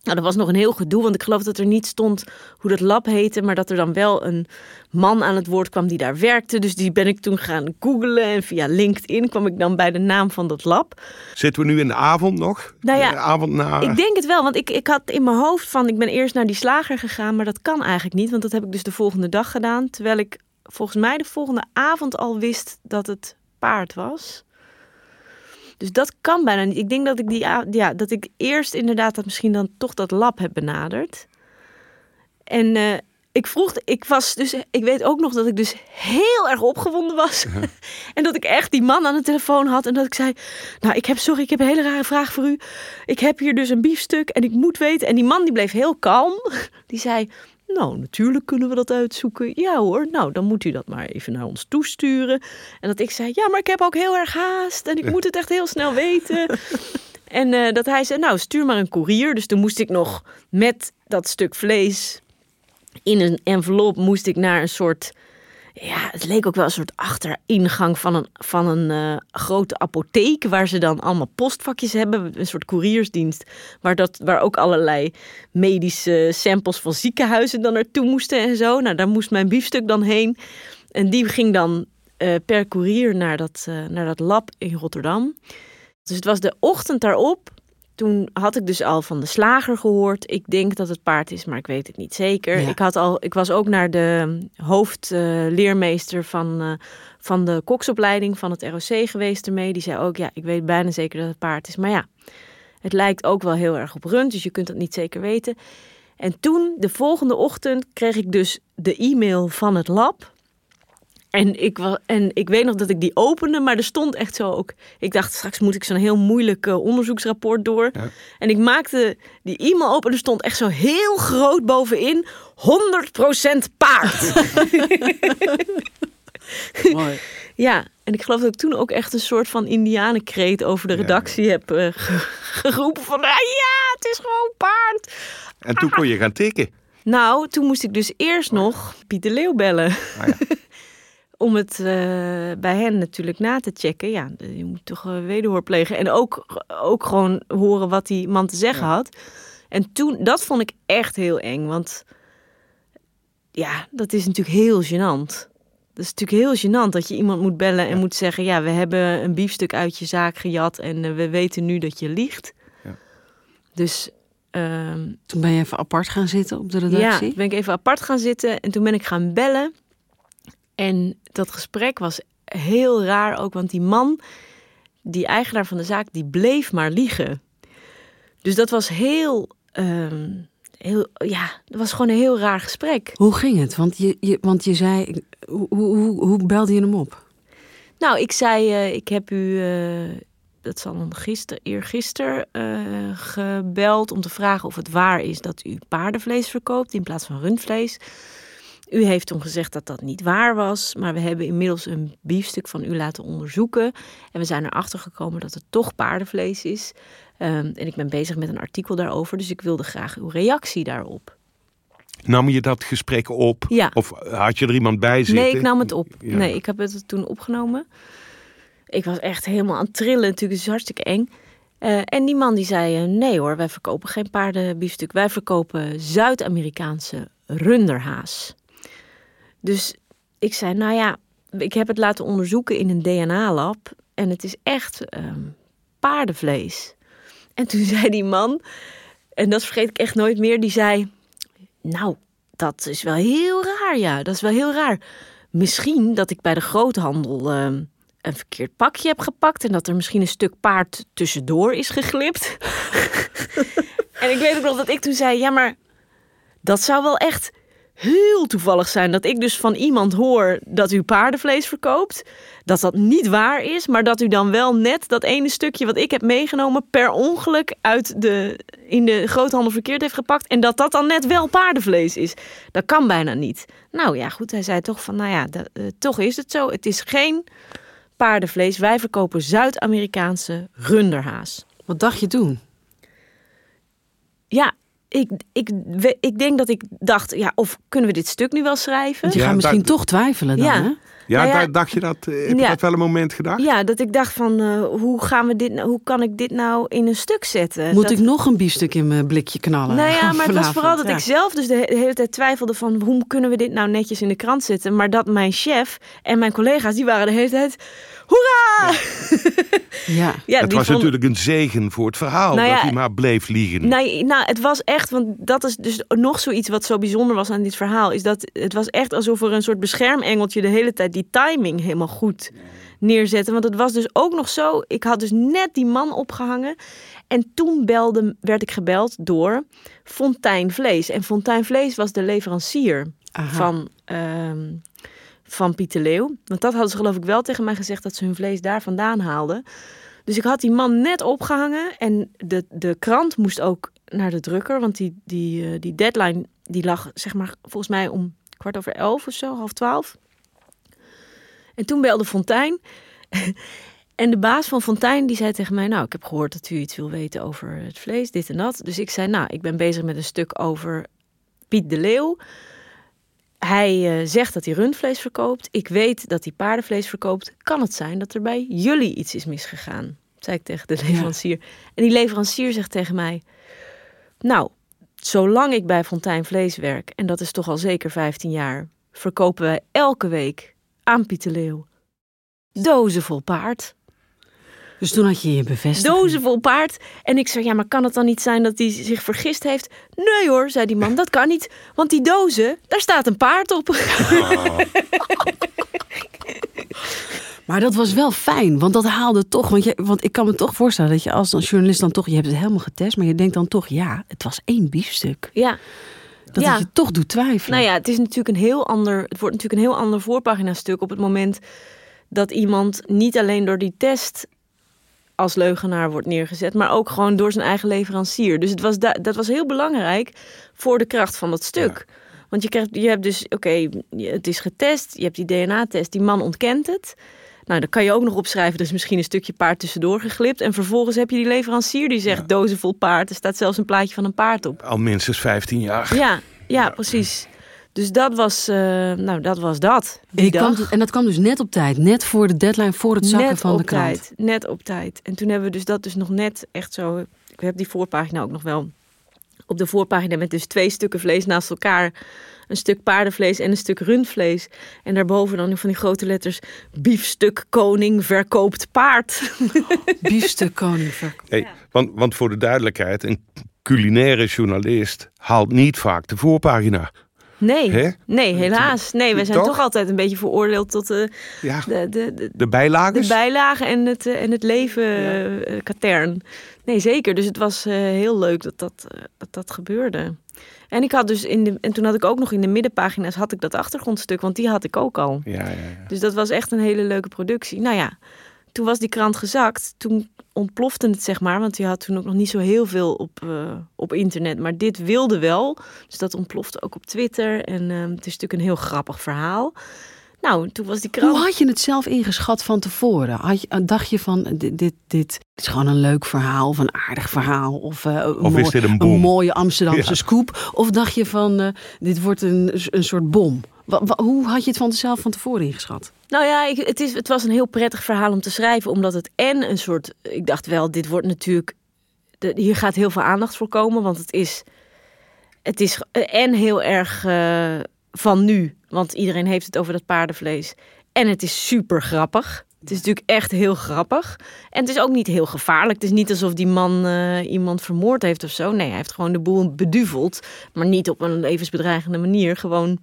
Nou, dat was nog een heel gedoe, want ik geloof dat er niet stond hoe dat lab heette, maar dat er dan wel een man aan het woord kwam die daar werkte. Dus die ben ik toen gaan googlen en via LinkedIn kwam ik dan bij de naam van dat lab. Zitten we nu in de avond nog? Nou ja, De avond na... Ik denk het wel, want ik, ik had in mijn hoofd van ik ben eerst naar die slager gegaan, maar dat kan eigenlijk niet, want dat heb ik dus de volgende dag gedaan, terwijl ik volgens mij de volgende avond al wist dat het paard was. Dus dat kan bijna niet. Ik denk dat ik, die, ja, dat ik eerst inderdaad dat misschien dan toch dat lab heb benaderd. En eh, ik vroeg, ik was dus, ik weet ook nog dat ik dus heel erg opgewonden was. en dat ik echt die man aan de telefoon had. En dat ik zei, nou ik heb, sorry, ik heb een hele rare vraag voor u. Ik heb hier dus een biefstuk en ik moet weten. En die man die bleef heel kalm. Die zei, nou natuurlijk kunnen we dat uitzoeken. Ja hoor, nou dan moet u dat maar even naar ons toesturen. En dat ik zei, ja maar ik heb ook heel erg haast. En ik moet het echt heel snel weten. En eh, dat hij zei, nou stuur maar een koerier. Dus toen moest ik nog met dat stuk vlees in een envelop moest ik naar een soort. Ja, het leek ook wel een soort achteringang van een, van een eh, grote apotheek. Waar ze dan allemaal postvakjes hebben. Een soort couriersdienst. Waar, dat, waar ook allerlei medische samples van ziekenhuizen dan naartoe moesten en zo. Nou, daar moest mijn biefstuk dan heen. En die ging dan eh, per koerier naar dat, eh, naar dat lab in Rotterdam. Dus het was de ochtend daarop. Toen had ik dus al van de slager gehoord. Ik denk dat het paard is, maar ik weet het niet zeker. Ja. Ik, had al, ik was ook naar de hoofdleermeester van, eh, van de koksopleiding van het ROC geweest ermee. Die zei ook, ja, ik weet bijna zeker dat het paard is. Maar ja, het lijkt ook wel heel erg op rund, dus je kunt dat niet zeker weten. En toen, de volgende ochtend, kreeg ik dus de e-mail van het lab. En ik, wa- en ik weet nog dat ik die opende, maar er stond echt zo ook. Ik dacht, straks moet ik zo'n heel moeilijk eh, onderzoeksrapport door. Ja. En ik maakte die e-mail open en er stond echt zo heel groot bovenin: 100% paard. Mooi. ja, en ik geloof dat ik toen ook echt een soort van Indianenkreet over de Ja. redactie heb eh, ge- geroepen: van ah, ja, het is gewoon paard. En toen kon je gaan tikken. Nou, toen moest ik dus eerst nog Piet de Leeuw bellen. Ah, ja. Om het eh, bij hen natuurlijk na te checken. Ja, je moet toch uh, wederhoor plegen. En ook, ook gewoon horen wat die man te zeggen had. En toen, dat vond ik echt heel eng. Want ja, dat is natuurlijk heel gênant. Dat is natuurlijk heel gênant dat je iemand moet bellen en moet zeggen... ja, we hebben een biefstuk uit je zaak gejat en eh, we weten nu dat je liegt. Ja. Dus ehm, Toen ben je even apart gaan zitten op de ja, redactie. toen ben ik even apart gaan zitten en toen ben ik gaan bellen. En dat gesprek was heel raar ook, want die man, die eigenaar van de zaak, die bleef maar liegen. Dus dat was heel, ehm, heel ja, dat was gewoon een heel raar gesprek. Hoe ging het? Want je, je, want je zei, hoe, hoe, hoe, belde je hem op? Nou, ik zei, eh, ik heb u, eh, dat zal dan gisteren, eergisteren, eh gebeld om te vragen of het waar is dat u paardenvlees verkoopt in plaats van rundvlees. U heeft toen gezegd dat dat niet waar was, maar we hebben inmiddels een biefstuk van u laten onderzoeken. En we zijn erachter gekomen dat het toch paardenvlees is. Ehm, en ik ben bezig met een artikel daarover, dus ik wilde graag uw reactie daarop. Nam je dat gesprek op? Ja. Of had je er iemand bij zitten? Nee, ik nam het op. Ja. Nee, ik heb het toen opgenomen. Ik was echt helemaal aan het trillen. Natuurlijk, het is hartstikke eng. Eh, en die man die zei, eh, nee hoor, wij verkopen geen paardenbiefstuk. Wij verkopen Zuid-Amerikaanse runderhaas. Dus ik zei, nou ja, ik heb het laten onderzoeken in een DNA-lab. En het is echt ehm, paardenvlees. En toen zei die man, en dat vergeet ik echt nooit meer, die zei... Nou, dat is wel heel raar, ja. Dat is wel heel raar. Misschien dat ik bij de groothandel ehm, een verkeerd pakje heb gepakt... en dat er misschien een stuk paard tussendoor is geglipt. en ik weet ook nog dat ik toen zei... ja, maar dat zou wel echt heel toevallig zijn... dat ik dus van iemand hoor dat u paardenvlees verkoopt... dat dat niet waar is... maar dat u dan wel net dat ene stukje wat ik heb meegenomen... per ongeluk uit de, in de groothandel verkeerd heeft gepakt... en dat dat dan net wel paardenvlees is. Dat kan bijna niet. Nou ja, goed, hij zei toch van... nou ja, dat, eh, toch is het zo. Het is geen paardenvlees. Wij verkopen Zuid-Amerikaanse runderhaas. Wat dacht je toen? Ja, ik, ik, we- ik denk dat ik dacht, ja, of kunnen we dit stuk nu wel schrijven? Want je Ja, gaat misschien dat- toch twijfelen dan, Ja. hè? Ja, Nou ja, daar dacht je dat? eh, Heb je ja. dat wel een moment gedacht? Ja, dat ik dacht van, eh, hoe gaan we dit, nou- hoe kan ik dit nou in een stuk zetten? Moet Dat- ik nog een biefstuk in mijn blikje knallen? Nou ja, maar het was vooral dat Ja. ik zelf dus de hele tijd twijfelde van hoe kunnen we dit nou netjes in de krant zetten. Maar dat mijn chef en mijn collega's, die waren de hele tijd hoera! Ja. ja, het was vond- natuurlijk een zegen voor het verhaal Nou ja, dat hij maar bleef liegen. Nee, nou, het was echt, want dat is dus nog zoiets wat zo bijzonder was aan dit verhaal. Is dat het was echt alsof er een soort beschermengeltje de hele tijd die timing helemaal goed neerzette. Want het was dus ook nog zo, ik had dus net die man opgehangen. En toen belde, werd ik gebeld door Fontijn Vlees. En Fontijn Vlees was de leverancier Aha. van, ehm van Piet de Leeuw. Want dat hadden ze geloof ik wel tegen mij gezegd dat ze hun vlees daar vandaan haalden. Dus ik had die man net opgehangen en de, de krant moest ook naar de drukker. Want die, die, eh, die deadline die lag zeg maar volgens mij om kwart over elf of zo, half twaalf. En toen belde Fontijn. En de baas van Fontijn die zei tegen mij: Nou, ik heb gehoord dat u iets wil weten over het vlees, dit en dat. Dus ik zei: Nou, ik ben bezig met een stuk over Piet de Leeuw. Hij eh, zegt dat hij rundvlees verkoopt. Ik weet dat hij paardenvlees verkoopt. Kan het zijn dat er bij jullie iets is misgegaan? Zei ik tegen de leverancier. En die leverancier zegt tegen mij: Nou, zolang ik bij Fontijn Vlees werk, en dat is toch al zeker 15 jaar, verkopen wij elke week aan Piet de Leeuw dozen vol paard. Dus toen had je je bevestiging. Dozen vol paard. En ik zei, ja, maar kan het dan niet zijn dat hij zich vergist heeft? Nee hoor, zei die man, dat kan niet. Want die dozen, daar staat een paard op. Maar dat was wel fijn, want dat haalde toch. Want, je, want ik kan me toch voorstellen dat je als journalist dan toch, je hebt het helemaal getest, maar je denkt dan toch, ja, het was één biefstuk. Ja, Dat Ja. je toch doet twijfelen. nou ja, het is natuurlijk een heel ander. Het wordt natuurlijk een heel ander voorpagina-stuk op het moment dat iemand niet alleen door die test als leugenaar wordt neergezet, maar ook gewoon door zijn eigen leverancier. Dus het was da- dat was heel belangrijk voor de kracht van dat stuk. Want je, krijgt, je hebt dus, oké, het is getest, je hebt die DNA-test, die man ontkent het. Nou, dan kan je ook nog opschrijven, er is misschien een stukje paard tussendoor geglipt. En vervolgens heb je die leverancier die zegt, dozen vol paard. Er staat zelfs een plaatje van een paard op. Al minstens 15 jaar. Ja, ja, precies. Dus dat was, eh, nou, dat was dat. Die Ik kwam, dag. en dat kwam dus net op tijd, net voor de deadline, voor het zakken net van op de krant. tijd. Net op tijd. En toen hebben we dus dat dus nog net echt zo. Ik heb die voorpagina ook nog wel. Op de voorpagina met dus twee stukken vlees naast elkaar. Een stuk paardenvlees en een stuk rundvlees. En daarboven dan van die grote letters: biefstuk koning verkoopt paard. Biefstuk koning. verk- Hey, want, want voor de duidelijkheid, een culinaire journalist haalt niet vaak de voorpagina. Nee, Hè? nee, helaas. Nee, wij zijn Toch? toch, altijd een beetje veroordeeld tot de, Ja, de, de, de, de bijlagen. De bijlagen en het, eh, en het leven eh, katern. Nee, zeker. Dus het was eh, heel leuk dat dat, eh, dat dat gebeurde. En ik had dus in de en toen had ik ook nog in de middenpagina's had ik dat achtergrondstuk, want die had ik ook al. Ja, ja, ja. Dus dat was echt een hele leuke productie. Nou ja, toen was die krant gezakt. Toen ontplofte het, zeg maar. Want je had toen ook nog niet zo heel veel op, eh, op internet. Maar dit wilde wel. Dus dat ontplofte ook op Twitter. En eh, het is natuurlijk een heel grappig verhaal. Nou, toen was die krant... Hoe had je het zelf ingeschat van tevoren? Had je, dacht je van, dit, dit, dit is gewoon een leuk verhaal of een aardig verhaal? Of, eh, een, Of is dit een mooie Amsterdamse Ja. scoop? Of dacht je van, eh, dit wordt een, een soort bom? Hoe had je het van zelf van tevoren ingeschat? Nou ja, ik, het, is, het was een heel prettig verhaal om te schrijven. Omdat het en een soort... Ik dacht wel, dit wordt natuurlijk... de- hier gaat heel veel aandacht voor komen. Want het is... Het is en heel erg eh, van nu. Want iedereen heeft het over dat paardenvlees. En het is super grappig. Het is natuurlijk echt heel grappig. En het is ook niet heel gevaarlijk. Het is niet alsof die man eh, iemand vermoord heeft of zo. Nee, hij heeft gewoon de boel beduveld. Maar niet op een levensbedreigende manier. Gewoon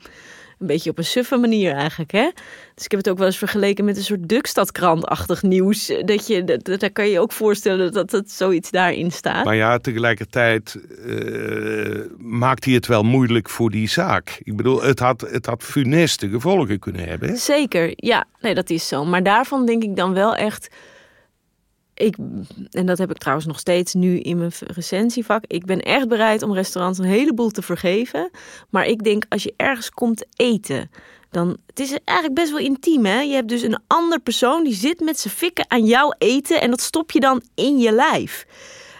een beetje op een suffe manier eigenlijk. Hè? Dus ik heb het ook wel eens vergeleken met een soort Dukstadkrant-achtig nieuws. Eh, Dat je, dat, dat- daar kan je je ook voorstellen dat het zoiets daarin staat. Maar ja, tegelijkertijd eh, maakt hij het wel moeilijk voor die zaak. Ik bedoel, het had, het had funeste gevolgen kunnen hebben. hè? Zeker, ja, nee, dat is zo. Maar daarvan denk ik dan wel echt. Ik, en dat heb ik trouwens nog steeds nu in mijn recensievak. Ik ben echt bereid om restaurants een heleboel te vergeven. Maar ik denk als je ergens komt eten, dan het is eigenlijk best wel intiem. Hè? Je hebt dus een ander persoon die zit met zijn fikken aan jouw eten en dat stop je dan in je lijf.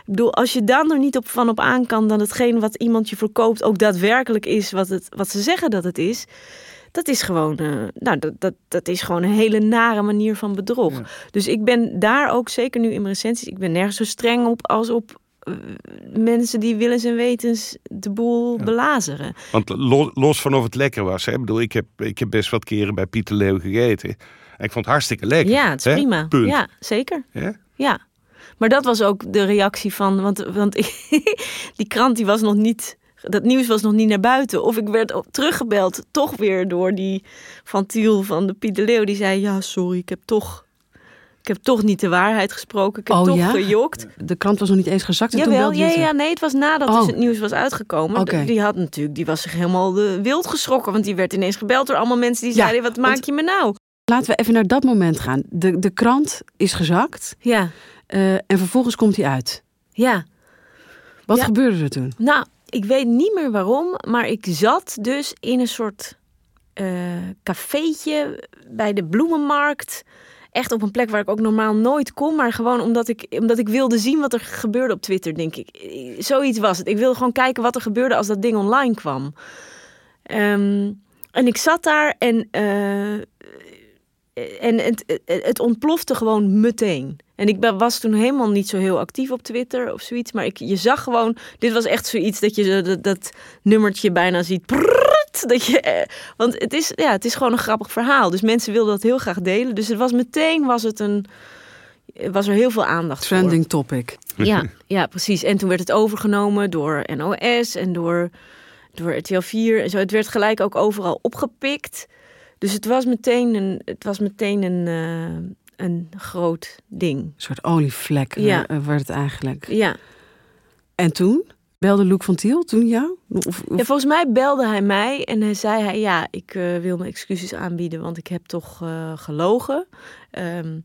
Ik bedoel, als je dan er niet op, van op aan kan dat hetgeen wat iemand je verkoopt ook daadwerkelijk is wat, het, wat ze zeggen dat het is. Dat is gewoon, eh, nou, dat, dat, dat is gewoon een hele nare manier van bedrog. Dus ik ben daar ook, zeker nu in mijn recensies, ik ben nergens zo streng op als op eh, mensen die willens en wetens de boel belazeren. Want lo- los van of het lekker was. Hè? Ik bedoel, ik heb, ik heb best wat keren bij Pieter Leeuw gegeten. En ik vond het hartstikke lekker. Ja, het is hè? prima. Punt. Ja, zeker. Ja? Ja. Maar dat was ook de reactie van, want, want die krant die was nog niet, dat nieuws was nog niet naar buiten. Of ik werd teruggebeld, toch weer door die van Tiel van de Piet de Leeuw. Die zei, ja sorry, ik heb toch, ik heb toch niet de waarheid gesproken. Ik heb Oh, toch ja? gejokt. De krant was nog niet eens gezakt en toen Jawel, je ja, ja, nee, het was nadat Oh. dus het nieuws was uitgekomen. Oké. Die had natuurlijk, die was zich helemaal wild geschrokken. Want die werd ineens gebeld door allemaal mensen die Ja, zeiden, wat maak je me nou? Laten we even naar dat moment gaan. De, de krant is gezakt Ja, eh, en vervolgens komt hij uit. ja. Wat Ja. gebeurde er toen? Nou, ik weet niet meer waarom, maar ik zat dus in een soort eh cafeetje bij de bloemenmarkt. Echt op een plek waar ik ook normaal nooit kom, maar gewoon omdat ik, omdat ik wilde zien wat er gebeurde op Twitter, denk ik. Zoiets was het. Ik wilde gewoon kijken wat er gebeurde als dat ding online kwam. Ehm, en ik zat daar en, eh, en het, het ontplofte gewoon meteen. En ik ben- was toen helemaal niet zo heel actief op Twitter of zoiets. Maar ik, je zag gewoon, dit was echt zoiets dat je dat, dat nummertje bijna ziet. prrrt, dat je, eh, want het is, ja, het is gewoon een grappig verhaal. Dus mensen wilden dat heel graag delen. Dus het was meteen was het een, was er heel veel aandacht voor. Trending topic. Ja, ja, precies. En toen werd het overgenomen door NOS en door, door RTL 4 en zo. Het werd gelijk ook overal opgepikt. Dus het was meteen een, het was meteen een, eh, een groot ding. Een soort olievlek eh, Ja. eh, werd het eigenlijk. Ja. En toen? Belde Luc van Tiel toen jou? Of, of- ja, volgens mij belde hij mij en hij zei hij, ja, ik eh, wil mijn excuses aanbieden, want ik heb toch gelogen. Ehm,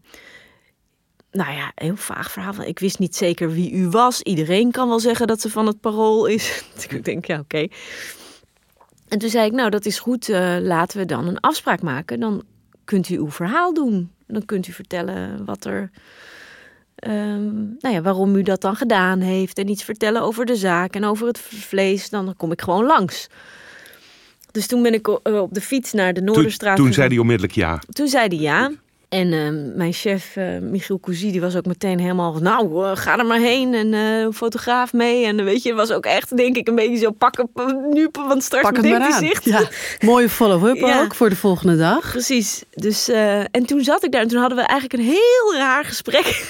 nou ja, heel vaag verhaal. Ik wist niet zeker wie u was. Iedereen kan wel zeggen dat ze van het parool is. Dus ik denk, ja, oké. En toen zei ik, nou, dat is goed. laten we dan een afspraak maken. Dan kunt u uw verhaal doen. Dan kunt u vertellen wat er... ehm, nou ja, waarom u dat dan gedaan heeft. En iets vertellen over de zaak en over het vlees. Dan kom ik gewoon langs. Dus toen ben ik op de fiets naar de Toen, Noorderstraat toen gegaan. zei hij onmiddellijk ja. Toen zei hij ja. En eh, mijn chef, eh, Michiel Cousy, die was ook meteen helemaal van... Nou, ga er maar heen en eh, fotograaf mee. En eh, weet je, was ook echt, denk ik, een beetje zo pakken nu, want straks Pak het maar aan. zich. Ja, mooie follow-up Ja. ook voor de volgende dag. Precies. Dus, en toen zat ik daar en toen hadden we eigenlijk een heel raar gesprek.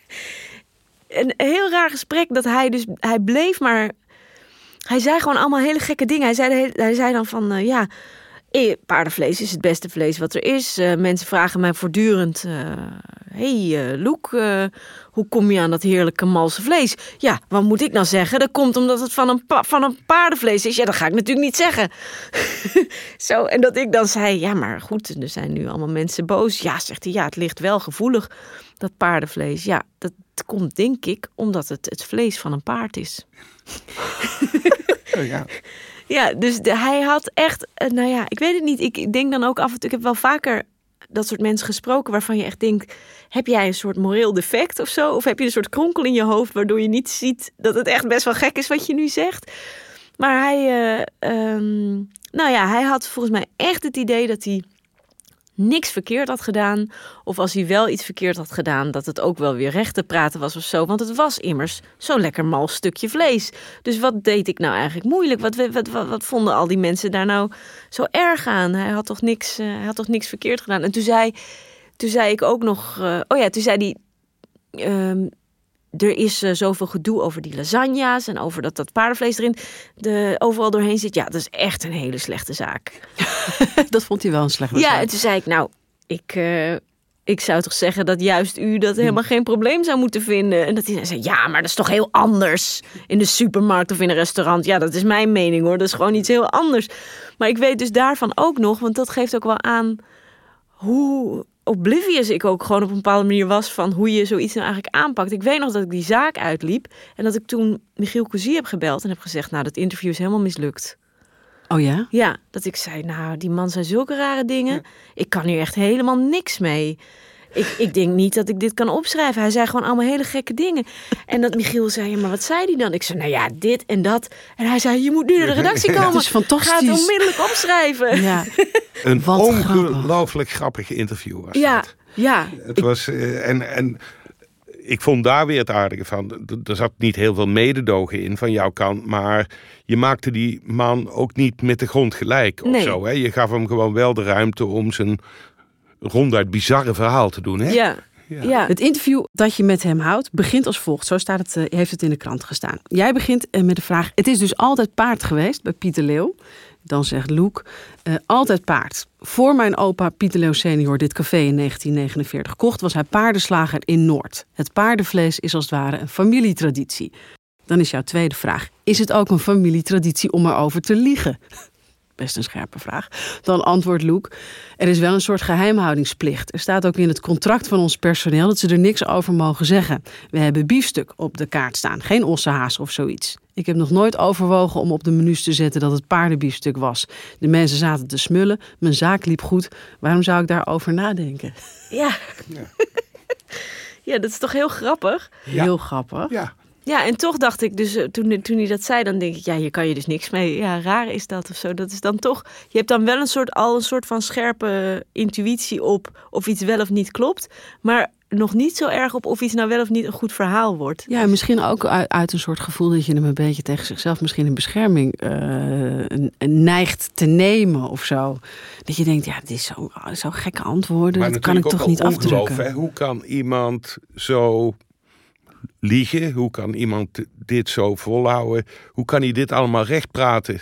een heel raar gesprek dat hij dus, hij bleef maar, hij zei gewoon allemaal hele gekke dingen. Hij zei, hij zei dan van, ja, paardenvlees is het beste vlees wat er is. Eh, mensen vragen mij voortdurend, eh hey eh Loek, eh, hoe kom je aan dat heerlijke malse vlees? Ja, wat moet ik nou zeggen? Dat komt omdat het van een, van een paardenvlees is. Ja, dat ga ik natuurlijk niet zeggen. Zo, en dat ik dan zei, ja, maar goed, er zijn nu allemaal mensen boos. Ja, zegt hij, ja, het ligt wel gevoelig, dat paardenvlees. Ja, dat komt denk ik omdat het het vlees van een paard is. ja. Ja, dus de- hij had echt, eh, nou ja, ik weet het niet. Ik denk dan ook af en toe, ik heb wel vaker dat soort mensen gesproken waarvan je echt denkt, heb jij een soort moreel defect of zo? Of heb je een soort kronkel in je hoofd waardoor je niet ziet dat het echt best wel gek is wat je nu zegt? Maar hij, eh, ehm, nou ja, hij had volgens mij echt het idee dat hij niks verkeerd had gedaan. Of als hij wel iets verkeerd had gedaan, dat het ook wel weer recht te praten was of zo. Want het was immers zo'n lekker mal stukje vlees. Dus wat deed ik nou eigenlijk moeilijk? Wat, wat, wat, wat vonden al die mensen daar nou zo erg aan? Hij had toch niks, eh, hij had toch niks verkeerd gedaan? En toen zei, toen zei ik ook nog... eh, oh ja, toen zei hij... ehm, er is eh, zoveel gedoe over die lasagna's en over dat dat paardenvlees erin de, overal doorheen zit. Ja, dat is echt een hele slechte zaak. Dat vond hij wel een slechte Ja, zaak. en toen zei ik, nou, ik, eh, ik zou toch zeggen dat juist u dat helemaal geen probleem zou moeten vinden. En dat hij zei, ja, maar dat is toch heel anders in de supermarkt of in een restaurant. Ja, dat is mijn mening hoor, dat is gewoon iets heel anders. Maar ik weet dus daarvan ook nog, want dat geeft ook wel aan hoe oblivious ik ook gewoon op een bepaalde manier was van hoe je zoiets nou eigenlijk aanpakt. Ik weet nog dat ik die zaak uitliep en dat ik toen Michiel Cousy heb gebeld en heb gezegd, nou, dat interview is helemaal mislukt. Oh ja? Ja, dat ik zei, nou, die man zei zulke rare dingen. Ik kan hier echt helemaal niks mee. Ik, ik denk niet dat ik dit kan opschrijven. Hij zei gewoon allemaal hele gekke dingen. En dat Michiel zei, ja, maar wat zei hij dan? Ik zei, nou ja, dit en dat. En hij zei, je moet nu naar de redactie komen. Het is fantastisch. Ga het onmiddellijk opschrijven. Ja. Een Wat ongelooflijk grappig interview was Ja, dat. ja. Het was, eh, en, en ik vond daar weer het aardige van. Er zat niet heel veel mededogen in van jouw kant. Maar je maakte die man ook niet met de grond gelijk of Nee. zo. Hè? Je gaf hem gewoon wel de ruimte om zijn ronduit bizarre verhaal te doen. Hè? Ja. Ja. Het interview dat je met hem houdt begint als volgt. Zo staat het, eh, heeft het in de krant gestaan. Jij begint eh, met de vraag: Het is dus altijd paard geweest bij Pieter Leeuw. Dan zegt Loek: eh, Altijd paard. Voor mijn opa Pieter Leeuw senior dit café in 1949 kocht, was hij paardenslager in Noord. Het paardenvlees is als het ware een familietraditie. Dan is jouw tweede vraag: Is het ook een familietraditie om erover te liegen? Best een scherpe vraag. Dan antwoordt Loek: Er is wel een soort geheimhoudingsplicht. Er staat ook in het contract van ons personeel dat ze er niks over mogen zeggen. We hebben biefstuk op de kaart staan, geen ossehaas of zoiets. Ik heb nog nooit overwogen om op de menus te zetten dat het paardenbiefstuk was. De mensen zaten te smullen, mijn zaak liep goed. Waarom zou ik daarover nadenken? Ja. Ja. dat is toch heel grappig? Heel grappig. Ja. Ja, en toch dacht ik dus, eh, toen, toen hij dat zei, dan denk ik, ja, hier kan je dus niks mee. Ja, raar is dat of zo. Dat is dan toch, je hebt dan wel een soort, al een soort van scherpe intuïtie op of iets wel of niet klopt. Maar nog niet zo erg op of iets nou wel of niet een goed verhaal wordt. Ja, misschien ook uit, uit een soort gevoel dat je hem een beetje tegen zichzelf misschien in bescherming eh, neigt te nemen of zo. Dat je denkt, ja, dit is zo, zo gekke antwoorden. Maar dat kan ik toch niet afdrukken. hè? Hoe kan iemand zo liegen? Hoe kan iemand dit zo volhouden? Hoe kan hij dit allemaal recht praten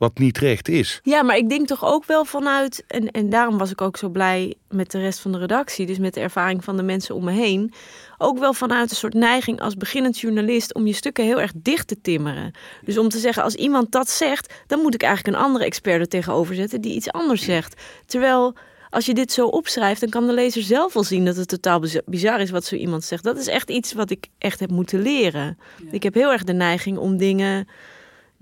wat niet recht is? Ja, maar ik denk toch ook wel vanuit, en, en daarom was ik ook zo blij met de rest van de redactie, dus met de ervaring van de mensen om me heen, ook wel vanuit een soort neiging als beginnend journalist om je stukken heel erg dicht te timmeren. Dus om te zeggen, als iemand dat zegt, dan moet ik eigenlijk een andere expert er tegenover zetten die iets anders zegt. Terwijl als je dit zo opschrijft, dan kan de lezer zelf wel zien dat het totaal biz- bizar is wat zo iemand zegt. Dat is echt iets wat ik echt heb moeten leren. Ik heb heel erg de neiging om dingen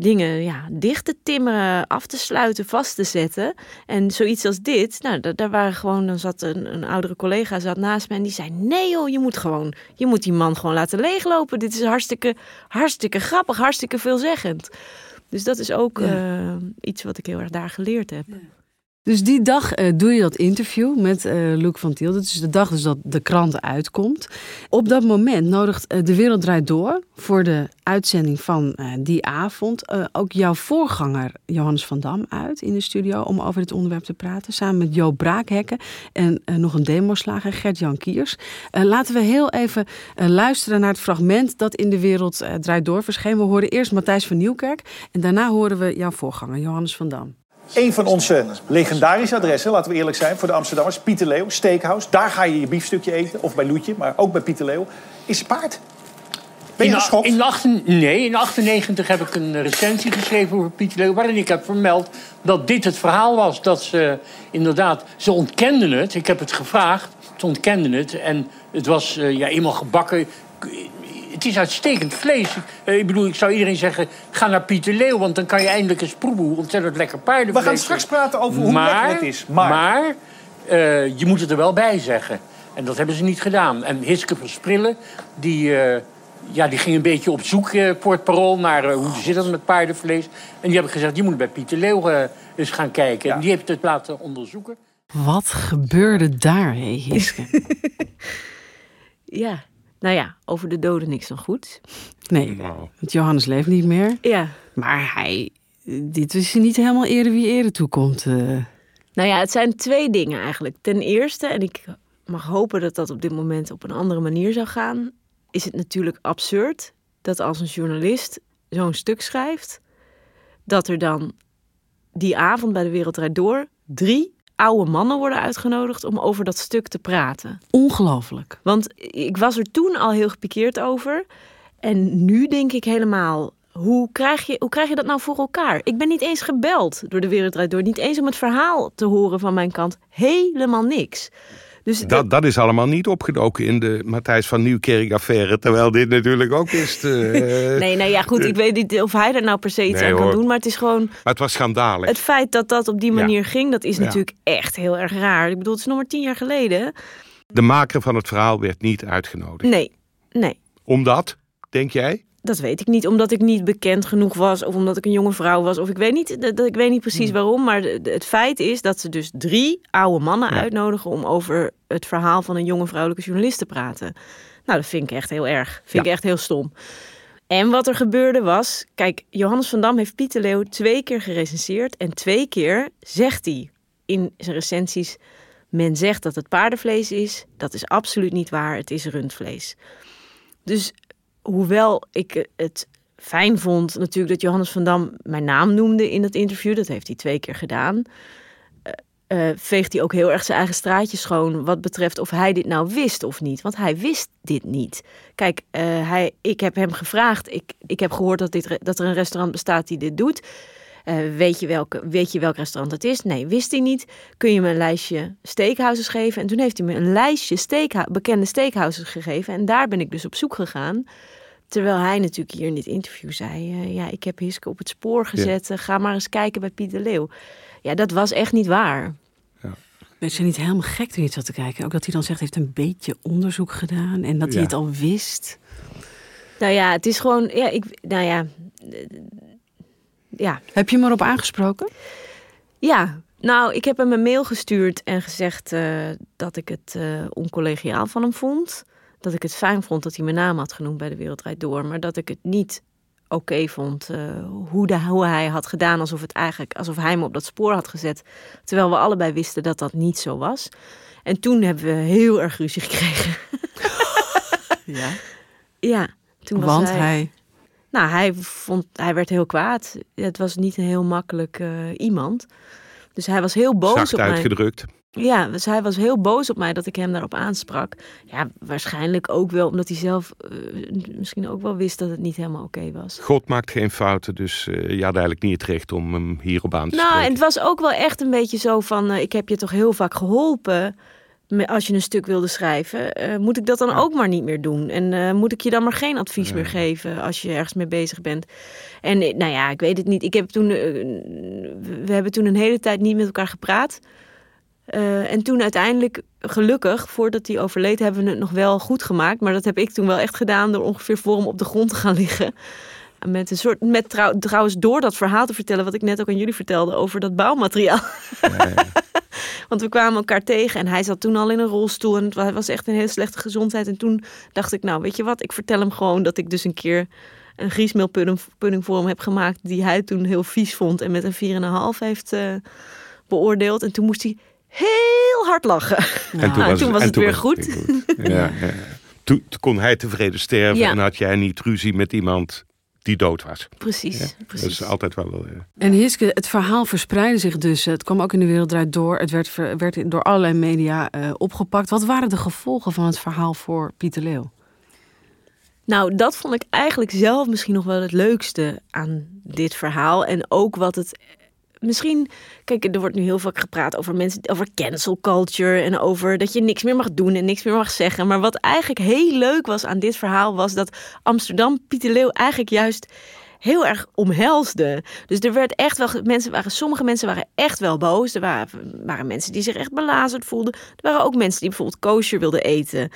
dingen ja, dicht te timmeren, af te sluiten, vast te zetten. En zoiets als dit, nou, da- daar waren gewoon, dan zat een, een oudere collega zat naast me en die zei: Nee, joh, je moet gewoon, je moet die man gewoon laten leeglopen. Dit is hartstikke, hartstikke grappig, hartstikke veelzeggend. Dus dat is ook eh, iets wat ik heel erg daar geleerd heb. Dus die dag eh, doe je dat interview met eh Luc van Tiel. Dat is de dag dus dat de krant uitkomt. Op dat moment nodigt eh, De Wereld Draait Door... voor de uitzending van die avond... ook jouw voorganger Johannes van Dam uit in de studio... om over dit onderwerp te praten. Samen met Joop Braakhekken en nog een demoslager Gert-Jan Kiers. Laten we heel even luisteren naar het fragment... dat in De Wereld Draait Door verscheen. We horen eerst Matthijs van Nieuwkerk... en daarna horen we jouw voorganger Johannes van Dam. Een van onze legendarische adressen, laten we eerlijk zijn, voor de Amsterdammers, Pieter Leeuw, Steakhouse. Daar ga je je biefstukje eten, of bij Loetje, maar ook bij Pieter Leeuw. Is paard. Ben je In, geschokt? in, 18 nee, in 98 heb ik een recensie geschreven over Pieter Leeuw... waarin ik heb vermeld dat dit het verhaal was. Dat ze inderdaad, ze ontkenden het. Ik heb het gevraagd, ze ontkenden het. En het was eh, ja, eenmaal gebakken. Het is uitstekend vlees. Eh, ik bedoel, ik zou iedereen zeggen, ga naar Pieter Leeuw... want dan kan je eindelijk eens proeven hoe ontzettend lekker paardenvlees We gaan straks praten over hoe lekker het is. Maar, Maar, eh, je moet het er wel bij zeggen. En dat hebben ze niet gedaan. En Hiske van Sprillen, die, eh, ja, die ging een beetje op zoek eh, voor het parool... naar hoe zit dat met paardenvlees. En die heb ik gezegd, je moet bij Pieter Leeuw eens gaan kijken. Ja. En die heeft het laten onderzoeken. Wat gebeurde daar, hé, Hiske? Ja, nou ja, over de doden niks nog goed. Nee, Nou, want Johannes leeft niet meer. Ja, Maar hij, dit is niet helemaal ere wie ere toekomt. eh. Nou ja, het zijn twee dingen eigenlijk. Ten eerste, en ik mag hopen dat dat op dit moment op een andere manier zou gaan, is het natuurlijk absurd dat als een journalist zo'n stuk schrijft, dat er dan die avond bij de Wereldrijd Door drie oude mannen worden uitgenodigd om over dat stuk te praten. Ongelooflijk. Want ik was er toen al heel gepikeerd over. En nu denk ik helemaal, hoe krijg, je, hoe krijg je dat nou voor elkaar? Ik ben niet eens gebeld door de Wereldrijd Door. Niet eens om het verhaal te horen van mijn kant. Helemaal niks. Dus dat, dat is allemaal niet opgedoken in de Matthijs van Nieuwkerk-affaire. Terwijl dit natuurlijk ook is. eh, Nee, nou ja, goed. Ik weet niet of hij er nou per se iets Nee, aan kan hoor. doen. Maar het is gewoon Maar het was schandalig. het feit dat dat op die Ja. manier ging. Dat is Ja. natuurlijk echt heel erg raar. Ik bedoel, het is nog maar tien jaar geleden. De maker van het verhaal werd niet uitgenodigd. Nee, nee. Omdat, denk jij? Dat weet ik niet, omdat ik niet bekend genoeg was of omdat ik een jonge vrouw was. Of ik weet niet, dat, ik weet niet precies waarom. Maar het feit is dat ze dus drie oude mannen Ja. uitnodigen om over het verhaal van een jonge vrouwelijke journalist te praten. Nou, dat vind ik echt heel erg. Vind ik echt heel stom. En wat er gebeurde was, kijk, Johannes van Dam heeft Pieter Leeuw twee keer gerecenseerd. En twee keer zegt hij in zijn recensies Men zegt dat het paardenvlees is. Dat is absoluut niet waar. Het is rundvlees. Dus hoewel ik het fijn vond natuurlijk dat Johannes van Dam mijn naam noemde in het interview. Dat heeft hij twee keer gedaan. Uh, veegt hij ook heel erg zijn eigen straatje schoon wat betreft of hij dit nou wist of niet. Want hij wist dit niet. Kijk, uh, hij, ik heb hem gevraagd. Ik, ik heb gehoord dat, dit, dat er een restaurant bestaat die dit doet. Uh, weet, je welke, weet je welk restaurant het is? Nee, wist hij niet. Kun je me een lijstje steakhouses geven? En toen heeft hij me een lijstje steakha bekende steakhouses gegeven. En daar ben ik dus op zoek gegaan. Terwijl hij natuurlijk hier in dit interview zei: Ja, ik heb Hiske op het spoor gezet. Ga maar eens kijken bij Piet de Leeuw. Ja, dat was echt niet waar. Ja. Weet je niet helemaal gek toen je zat te kijken? Ook dat hij dan zegt, heeft een beetje onderzoek gedaan en dat hij het al wist. Nou ja, het is gewoon, ja, ik, nou ja, ja. Heb je hem erop aangesproken? Ja, nou, ik heb hem een mail gestuurd en gezegd uh, dat ik het uh, oncollegiaal van hem vond. Dat ik het fijn vond dat hij mijn naam had genoemd bij de Wereldrijd Door, maar dat ik het niet oké vond. Uh, hoe, de, hoe hij had gedaan alsof, het eigenlijk, alsof hij me op dat spoor had gezet. Terwijl we allebei wisten dat dat niet zo was. En toen hebben we heel erg ruzie gekregen. ja? Ja. Toen was Want hij... hij... Nou, hij, vond, hij werd heel kwaad. Het was niet een heel makkelijk uh, iemand. Dus hij was heel boos Zacht op mij. uitgedrukt. Ja, dus hij was heel boos op mij dat ik hem daarop aansprak. Ja, waarschijnlijk ook wel omdat hij zelf uh, misschien ook wel wist dat het niet helemaal oké okay was. God maakt geen fouten, dus uh, je had eigenlijk niet het recht om hem hierop aan te nou, spreken. Nou, en het was ook wel echt een beetje zo van, uh, ik heb je toch heel vaak geholpen als je een stuk wilde schrijven. moet ik dat dan ook maar niet meer doen? En moet ik je dan maar geen advies ja. meer geven als je ergens mee bezig bent? En nou ja, ik weet het niet. Ik heb toen, we hebben toen een hele tijd niet met elkaar gepraat. En toen uiteindelijk, gelukkig, voordat hij overleed, hebben we het nog wel goed gemaakt. Maar dat heb ik toen wel echt gedaan door ongeveer voor hem op de grond te gaan liggen. Met een soort, met trouw, trouwens door dat verhaal te vertellen wat ik net ook aan jullie vertelde over dat bouwmateriaal. Ja, ja. Want we kwamen elkaar tegen en hij zat toen al in een rolstoel en het was echt een hele slechte gezondheid. En toen dacht ik, nou weet je wat, ik vertel hem gewoon dat ik dus een keer een griesmeelpudding voor hem heb gemaakt die hij toen heel vies vond en met een 4,5 heeft uh, beoordeeld. En toen moest hij heel hard lachen. En toen was, toen was en het toen weer was goed. goed. Ja, ja. Toen, toen kon hij tevreden sterven Ja. en had jij niet ruzie met iemand die dood was. Precies, Ja, Dat precies. is altijd wel... eh, En Hiske, het verhaal verspreidde zich dus. Het kwam ook in de wereld draait door. Het werd, ver- werd door allerlei media eh, opgepakt. Wat waren de gevolgen van het verhaal voor Pieter Leeuw? Nou, dat vond ik eigenlijk zelf misschien nog wel het leukste aan dit verhaal. En ook wat het. Misschien, kijk, er wordt nu heel vaak gepraat over mensen, over cancel culture en over dat je niks meer mag doen en niks meer mag zeggen. Maar wat eigenlijk heel leuk was aan dit verhaal was dat Amsterdam Pieter Leeuw eigenlijk juist heel erg omhelsde. Dus er werd echt wel, mensen waren, sommige mensen waren echt wel boos. Er waren, waren mensen die zich echt belazerd voelden. Er waren ook mensen die bijvoorbeeld kosher wilden eten.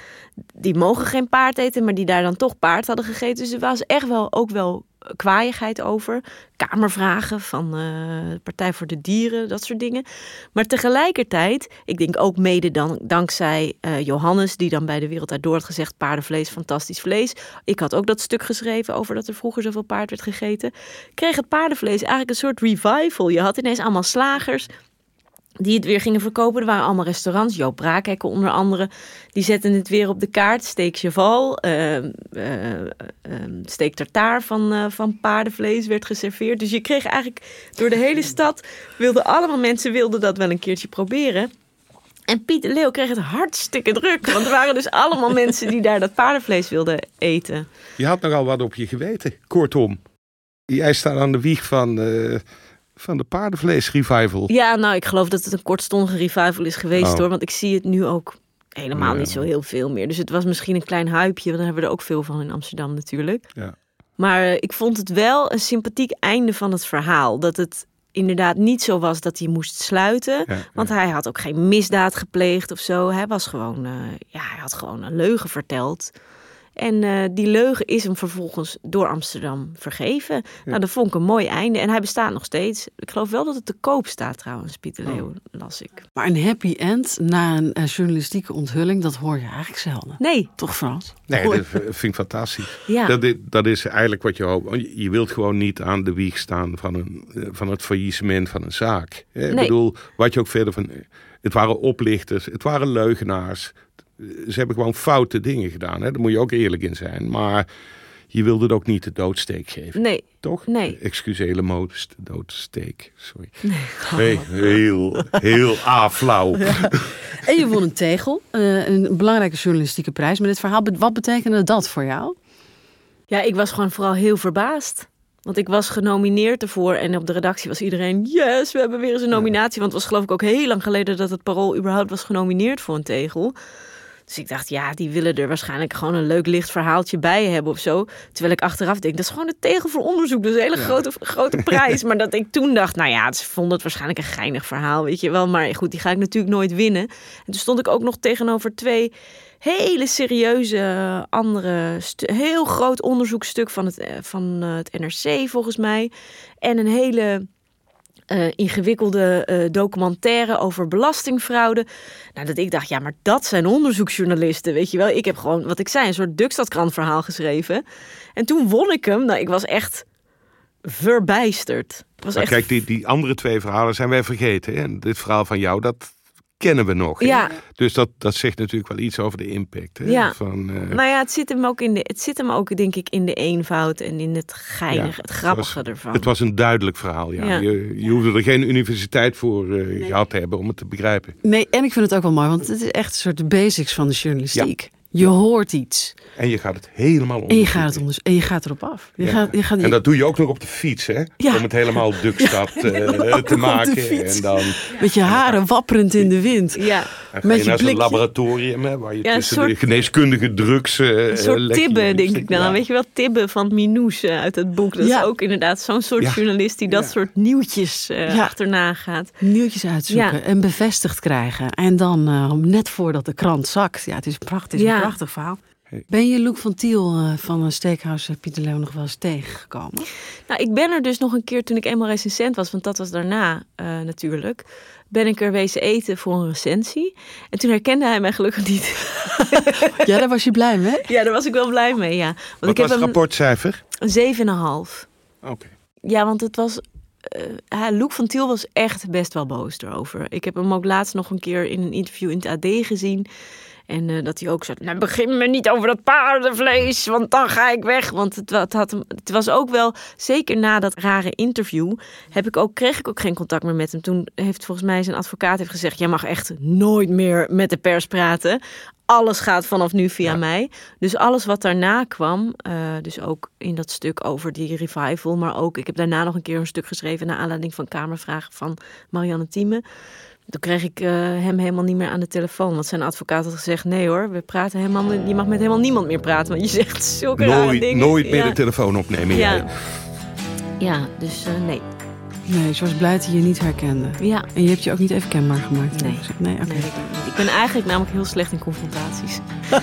Die mogen geen paard eten, maar die daar dan toch paard hadden gegeten. Dus er was echt wel ook wel kwaaiigheid over. Kamervragen van eh, Partij voor de Dieren, dat soort dingen. Maar tegelijkertijd, ik denk ook mede dan, dankzij eh, Johannes, die dan bij de Wereld Draait Door had gezegd: paardenvlees, fantastisch vlees. Ik had ook dat stuk geschreven over dat er vroeger zoveel paard werd gegeten. Kreeg het paardenvlees eigenlijk een soort revival. Je had ineens allemaal slagers die het weer gingen verkopen. Er waren allemaal restaurants, Joop Braakhekken onder andere. Die zetten het weer op de kaart. Steak cheval, uh, uh, uh, steak tartaar van, uh, van paardenvlees werd geserveerd. Dus je kreeg eigenlijk door de hele stad... wilden allemaal mensen wilden dat wel een keertje proberen. En Piet Leeuw kreeg het hartstikke druk. Want er waren dus allemaal mensen die daar dat paardenvlees wilden eten. Je had nogal wat op je geweten. Kortom, jij staat aan de wieg van, eh, van de paardenvlees-revival. Ja, nou, ik geloof dat het een kortstondige revival is geweest Oh. hoor. Want ik zie het nu ook helemaal Ja. niet zo heel veel meer. Dus het was misschien een klein hypeje. Want daar hebben we er ook veel van in Amsterdam natuurlijk. Ja. Maar eh, ik vond het wel een sympathiek einde van het verhaal. Dat het inderdaad niet zo was dat hij moest sluiten. Ja, Want hij had ook geen misdaad gepleegd of zo. Hij was gewoon, eh, ja, hij had gewoon een leugen verteld. En eh, die leugen is hem vervolgens door Amsterdam vergeven. Nou, dat vond ik een mooi einde. En hij bestaat nog steeds. Ik geloof wel dat het te koop staat trouwens, Pieter Oh. Leeuw, las ik. Maar een happy end na een eh, journalistieke onthulling, dat hoor je eigenlijk zelden. Nee, Toch Frans? Nee, dat vind ik fantastisch. ja. Dat, is, dat is eigenlijk wat je hoopt. Je wilt gewoon niet aan de wieg staan van, een, eh, van het faillissement van een zaak. Ik Nee. bedoel, wat je ook verder van... Het waren oplichters, het waren leugenaars. Ze hebben gewoon foute dingen gedaan. Hè? Daar moet je ook eerlijk in zijn. Maar je wilde het ook niet de doodsteek geven. Nee. Toch? Nee. Excusele modus, de doodsteek. Sorry. Nee, heel, heel aflauw. En je won een tegel, eh, een belangrijke journalistieke prijs met dit verhaal. Wat betekende dat voor jou? Ja, ik was gewoon vooral heel verbaasd. Want ik was genomineerd ervoor en op de redactie was iedereen... yes, we hebben weer eens een nominatie. Want het was geloof ik ook heel lang geleden dat het Parool überhaupt was genomineerd voor een tegel. Dus ik dacht, ja, die willen er waarschijnlijk gewoon een leuk licht verhaaltje bij hebben of zo. Terwijl ik achteraf denk, dat is gewoon een tegel voor onderzoek. Dus een hele grote, grote prijs. Maar dat ik toen dacht, nou ja, ze vonden het waarschijnlijk een geinig verhaal, weet je wel. Maar goed, die ga ik natuurlijk nooit winnen. En toen stond ik ook nog tegenover twee hele serieuze andere, stu- heel groot onderzoekstuk van het, eh, van eh, het NRC volgens mij. En een hele eh, ingewikkelde eh, documentaire over belastingfraude. Nou, dat ik dacht, ja, maar dat zijn onderzoeksjournalisten, weet je wel. Ik heb gewoon, wat ik zei, een soort Dukstadkrant verhaal geschreven. En toen won ik hem. Nou, ik was echt verbijsterd. Was echt kijk, die, die andere twee verhalen zijn wij vergeten. Hè? En dit verhaal van jou, dat kennen we nog. Ja. Dus dat, dat zegt natuurlijk wel iets over de impact. Hè? Ja. Van, eh, Nou ja, het zit hem ook in de, het zit hem ook denk ik in de eenvoud en in het geinige, Ja, het grappige was- ervan. Het was een duidelijk verhaal, ja. Ja. Je, je hoefde er geen universiteit voor eh, gehad te hebben om het te begrijpen. Nee, en ik vind het ook wel mooi, want het is echt een soort de basics van de journalistiek. Je hoort iets En je gaat het helemaal en je onderzoeken. gaat, het onders- en je gaat erop af. Je Ja. gaat, je gaat, En dat doe je ook nog op de fiets, hè? Ja. Om het helemaal Dukstad eh, te maken. En dan met je haren wapperend in de wind. ja, ga Met je naar zo'n laboratorium, hè, waar je tussen soort- de geneeskundige drugs... eh, een soort leg je Tibbe, je denk ik dan. ja. Weet je wel, Tibbe van Minoes eh, uit het boek. Dat Ja. is ook inderdaad zo'n soort Ja. journalist die dat soort nieuwtjes eh, Ja. achterna gaat. Nieuwtjes uitzoeken Ja. en bevestigd krijgen. En dan eh, net voordat de krant zakt. Ja, het is, prachtig, Ja. Een prachtig verhaal. Hey. Ben je Luc van Tiel eh, van een Steakhouse Pieter Leeuw nog wel eens tegengekomen? Nou, ik ben er dus nog een keer toen ik eenmaal recensent was, want dat was daarna eh, natuurlijk. Ben ik er wezen eten voor een recensie. En toen herkende hij mij gelukkig niet. Ja, daar was je blij mee? ja, daar was ik wel blij mee, ja. Want Wat ik was heb het rapportcijfer? een 7,5. Oké. Ja, want het was. eh hij- Luc van Tiel was echt best wel boos erover. Ik heb hem ook laatst nog een keer in een interview in het AD gezien. En eh, dat hij ook zei: Nou, begin me niet over dat paardenvlees, want dan ga ik weg. Want het, wa- het, had hem, het was ook wel, zeker na dat rare interview, heb ik ook, kreeg ik ook geen contact meer met hem. Toen heeft volgens mij zijn advocaat heeft gezegd: Jij mag echt nooit meer met de pers praten. Alles gaat vanaf nu via mij. Dus alles wat daarna kwam, eh, dus ook in dat stuk over die revival, maar ook, ik heb daarna nog een keer een stuk geschreven naar aanleiding van Kamervragen van Marianne Thieme. Toen kreeg ik eh, hem helemaal niet meer aan de telefoon. Want zijn advocaat had gezegd: nee hoor, we praten helemaal, je mag met helemaal niemand meer praten. Want je zegt zulke rare Nooit, dingen. nooit meer ja. de telefoon opnemen. Ja. Ja, dus eh, nee. Nee, ze was blij dat je je niet herkende. Ja. En je hebt je ook niet even kenbaar gemaakt. Nee. nee oké. Nee, ik, ik ben eigenlijk namelijk heel slecht in confrontaties.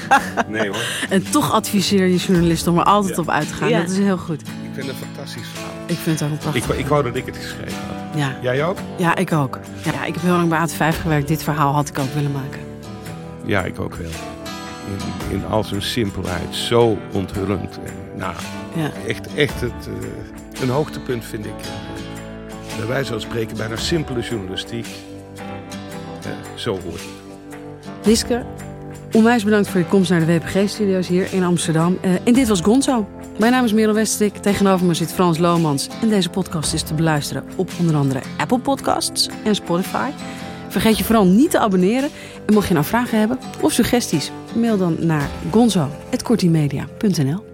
Nee hoor. En toch adviseer je journalisten om er altijd Ja. op uit te gaan. Ja. Dat is heel goed. Ik vind het een fantastisch verhaal. Ik vind het ook een Ik, prachtig. wou- ik wou dat ik het geschreven had. Ja. Jij ook? ja, ik ook. Ja, ik heb heel lang bij AT5 gewerkt. Dit verhaal had ik ook willen maken. Ja, ik ook wel. In, in al zijn simpelheid. Zo onthullend. En, nou, Ja. echt, echt het, eh, een hoogtepunt vind ik. Bij wijze van spreken bijna simpele journalistiek. Zo hoort het. Liske, onwijs bedankt voor je komst naar de WPG-studio's hier in Amsterdam. Eh, en dit was Gonzo. Mijn naam is Merel Westerik. Tegenover me zit Frans Lomans. En deze podcast is te beluisteren op onder andere Apple Podcasts en Spotify. Vergeet je vooral niet te abonneren. En mocht je nou vragen hebben of suggesties, mail dan naar gonzo.kortimedia.nl.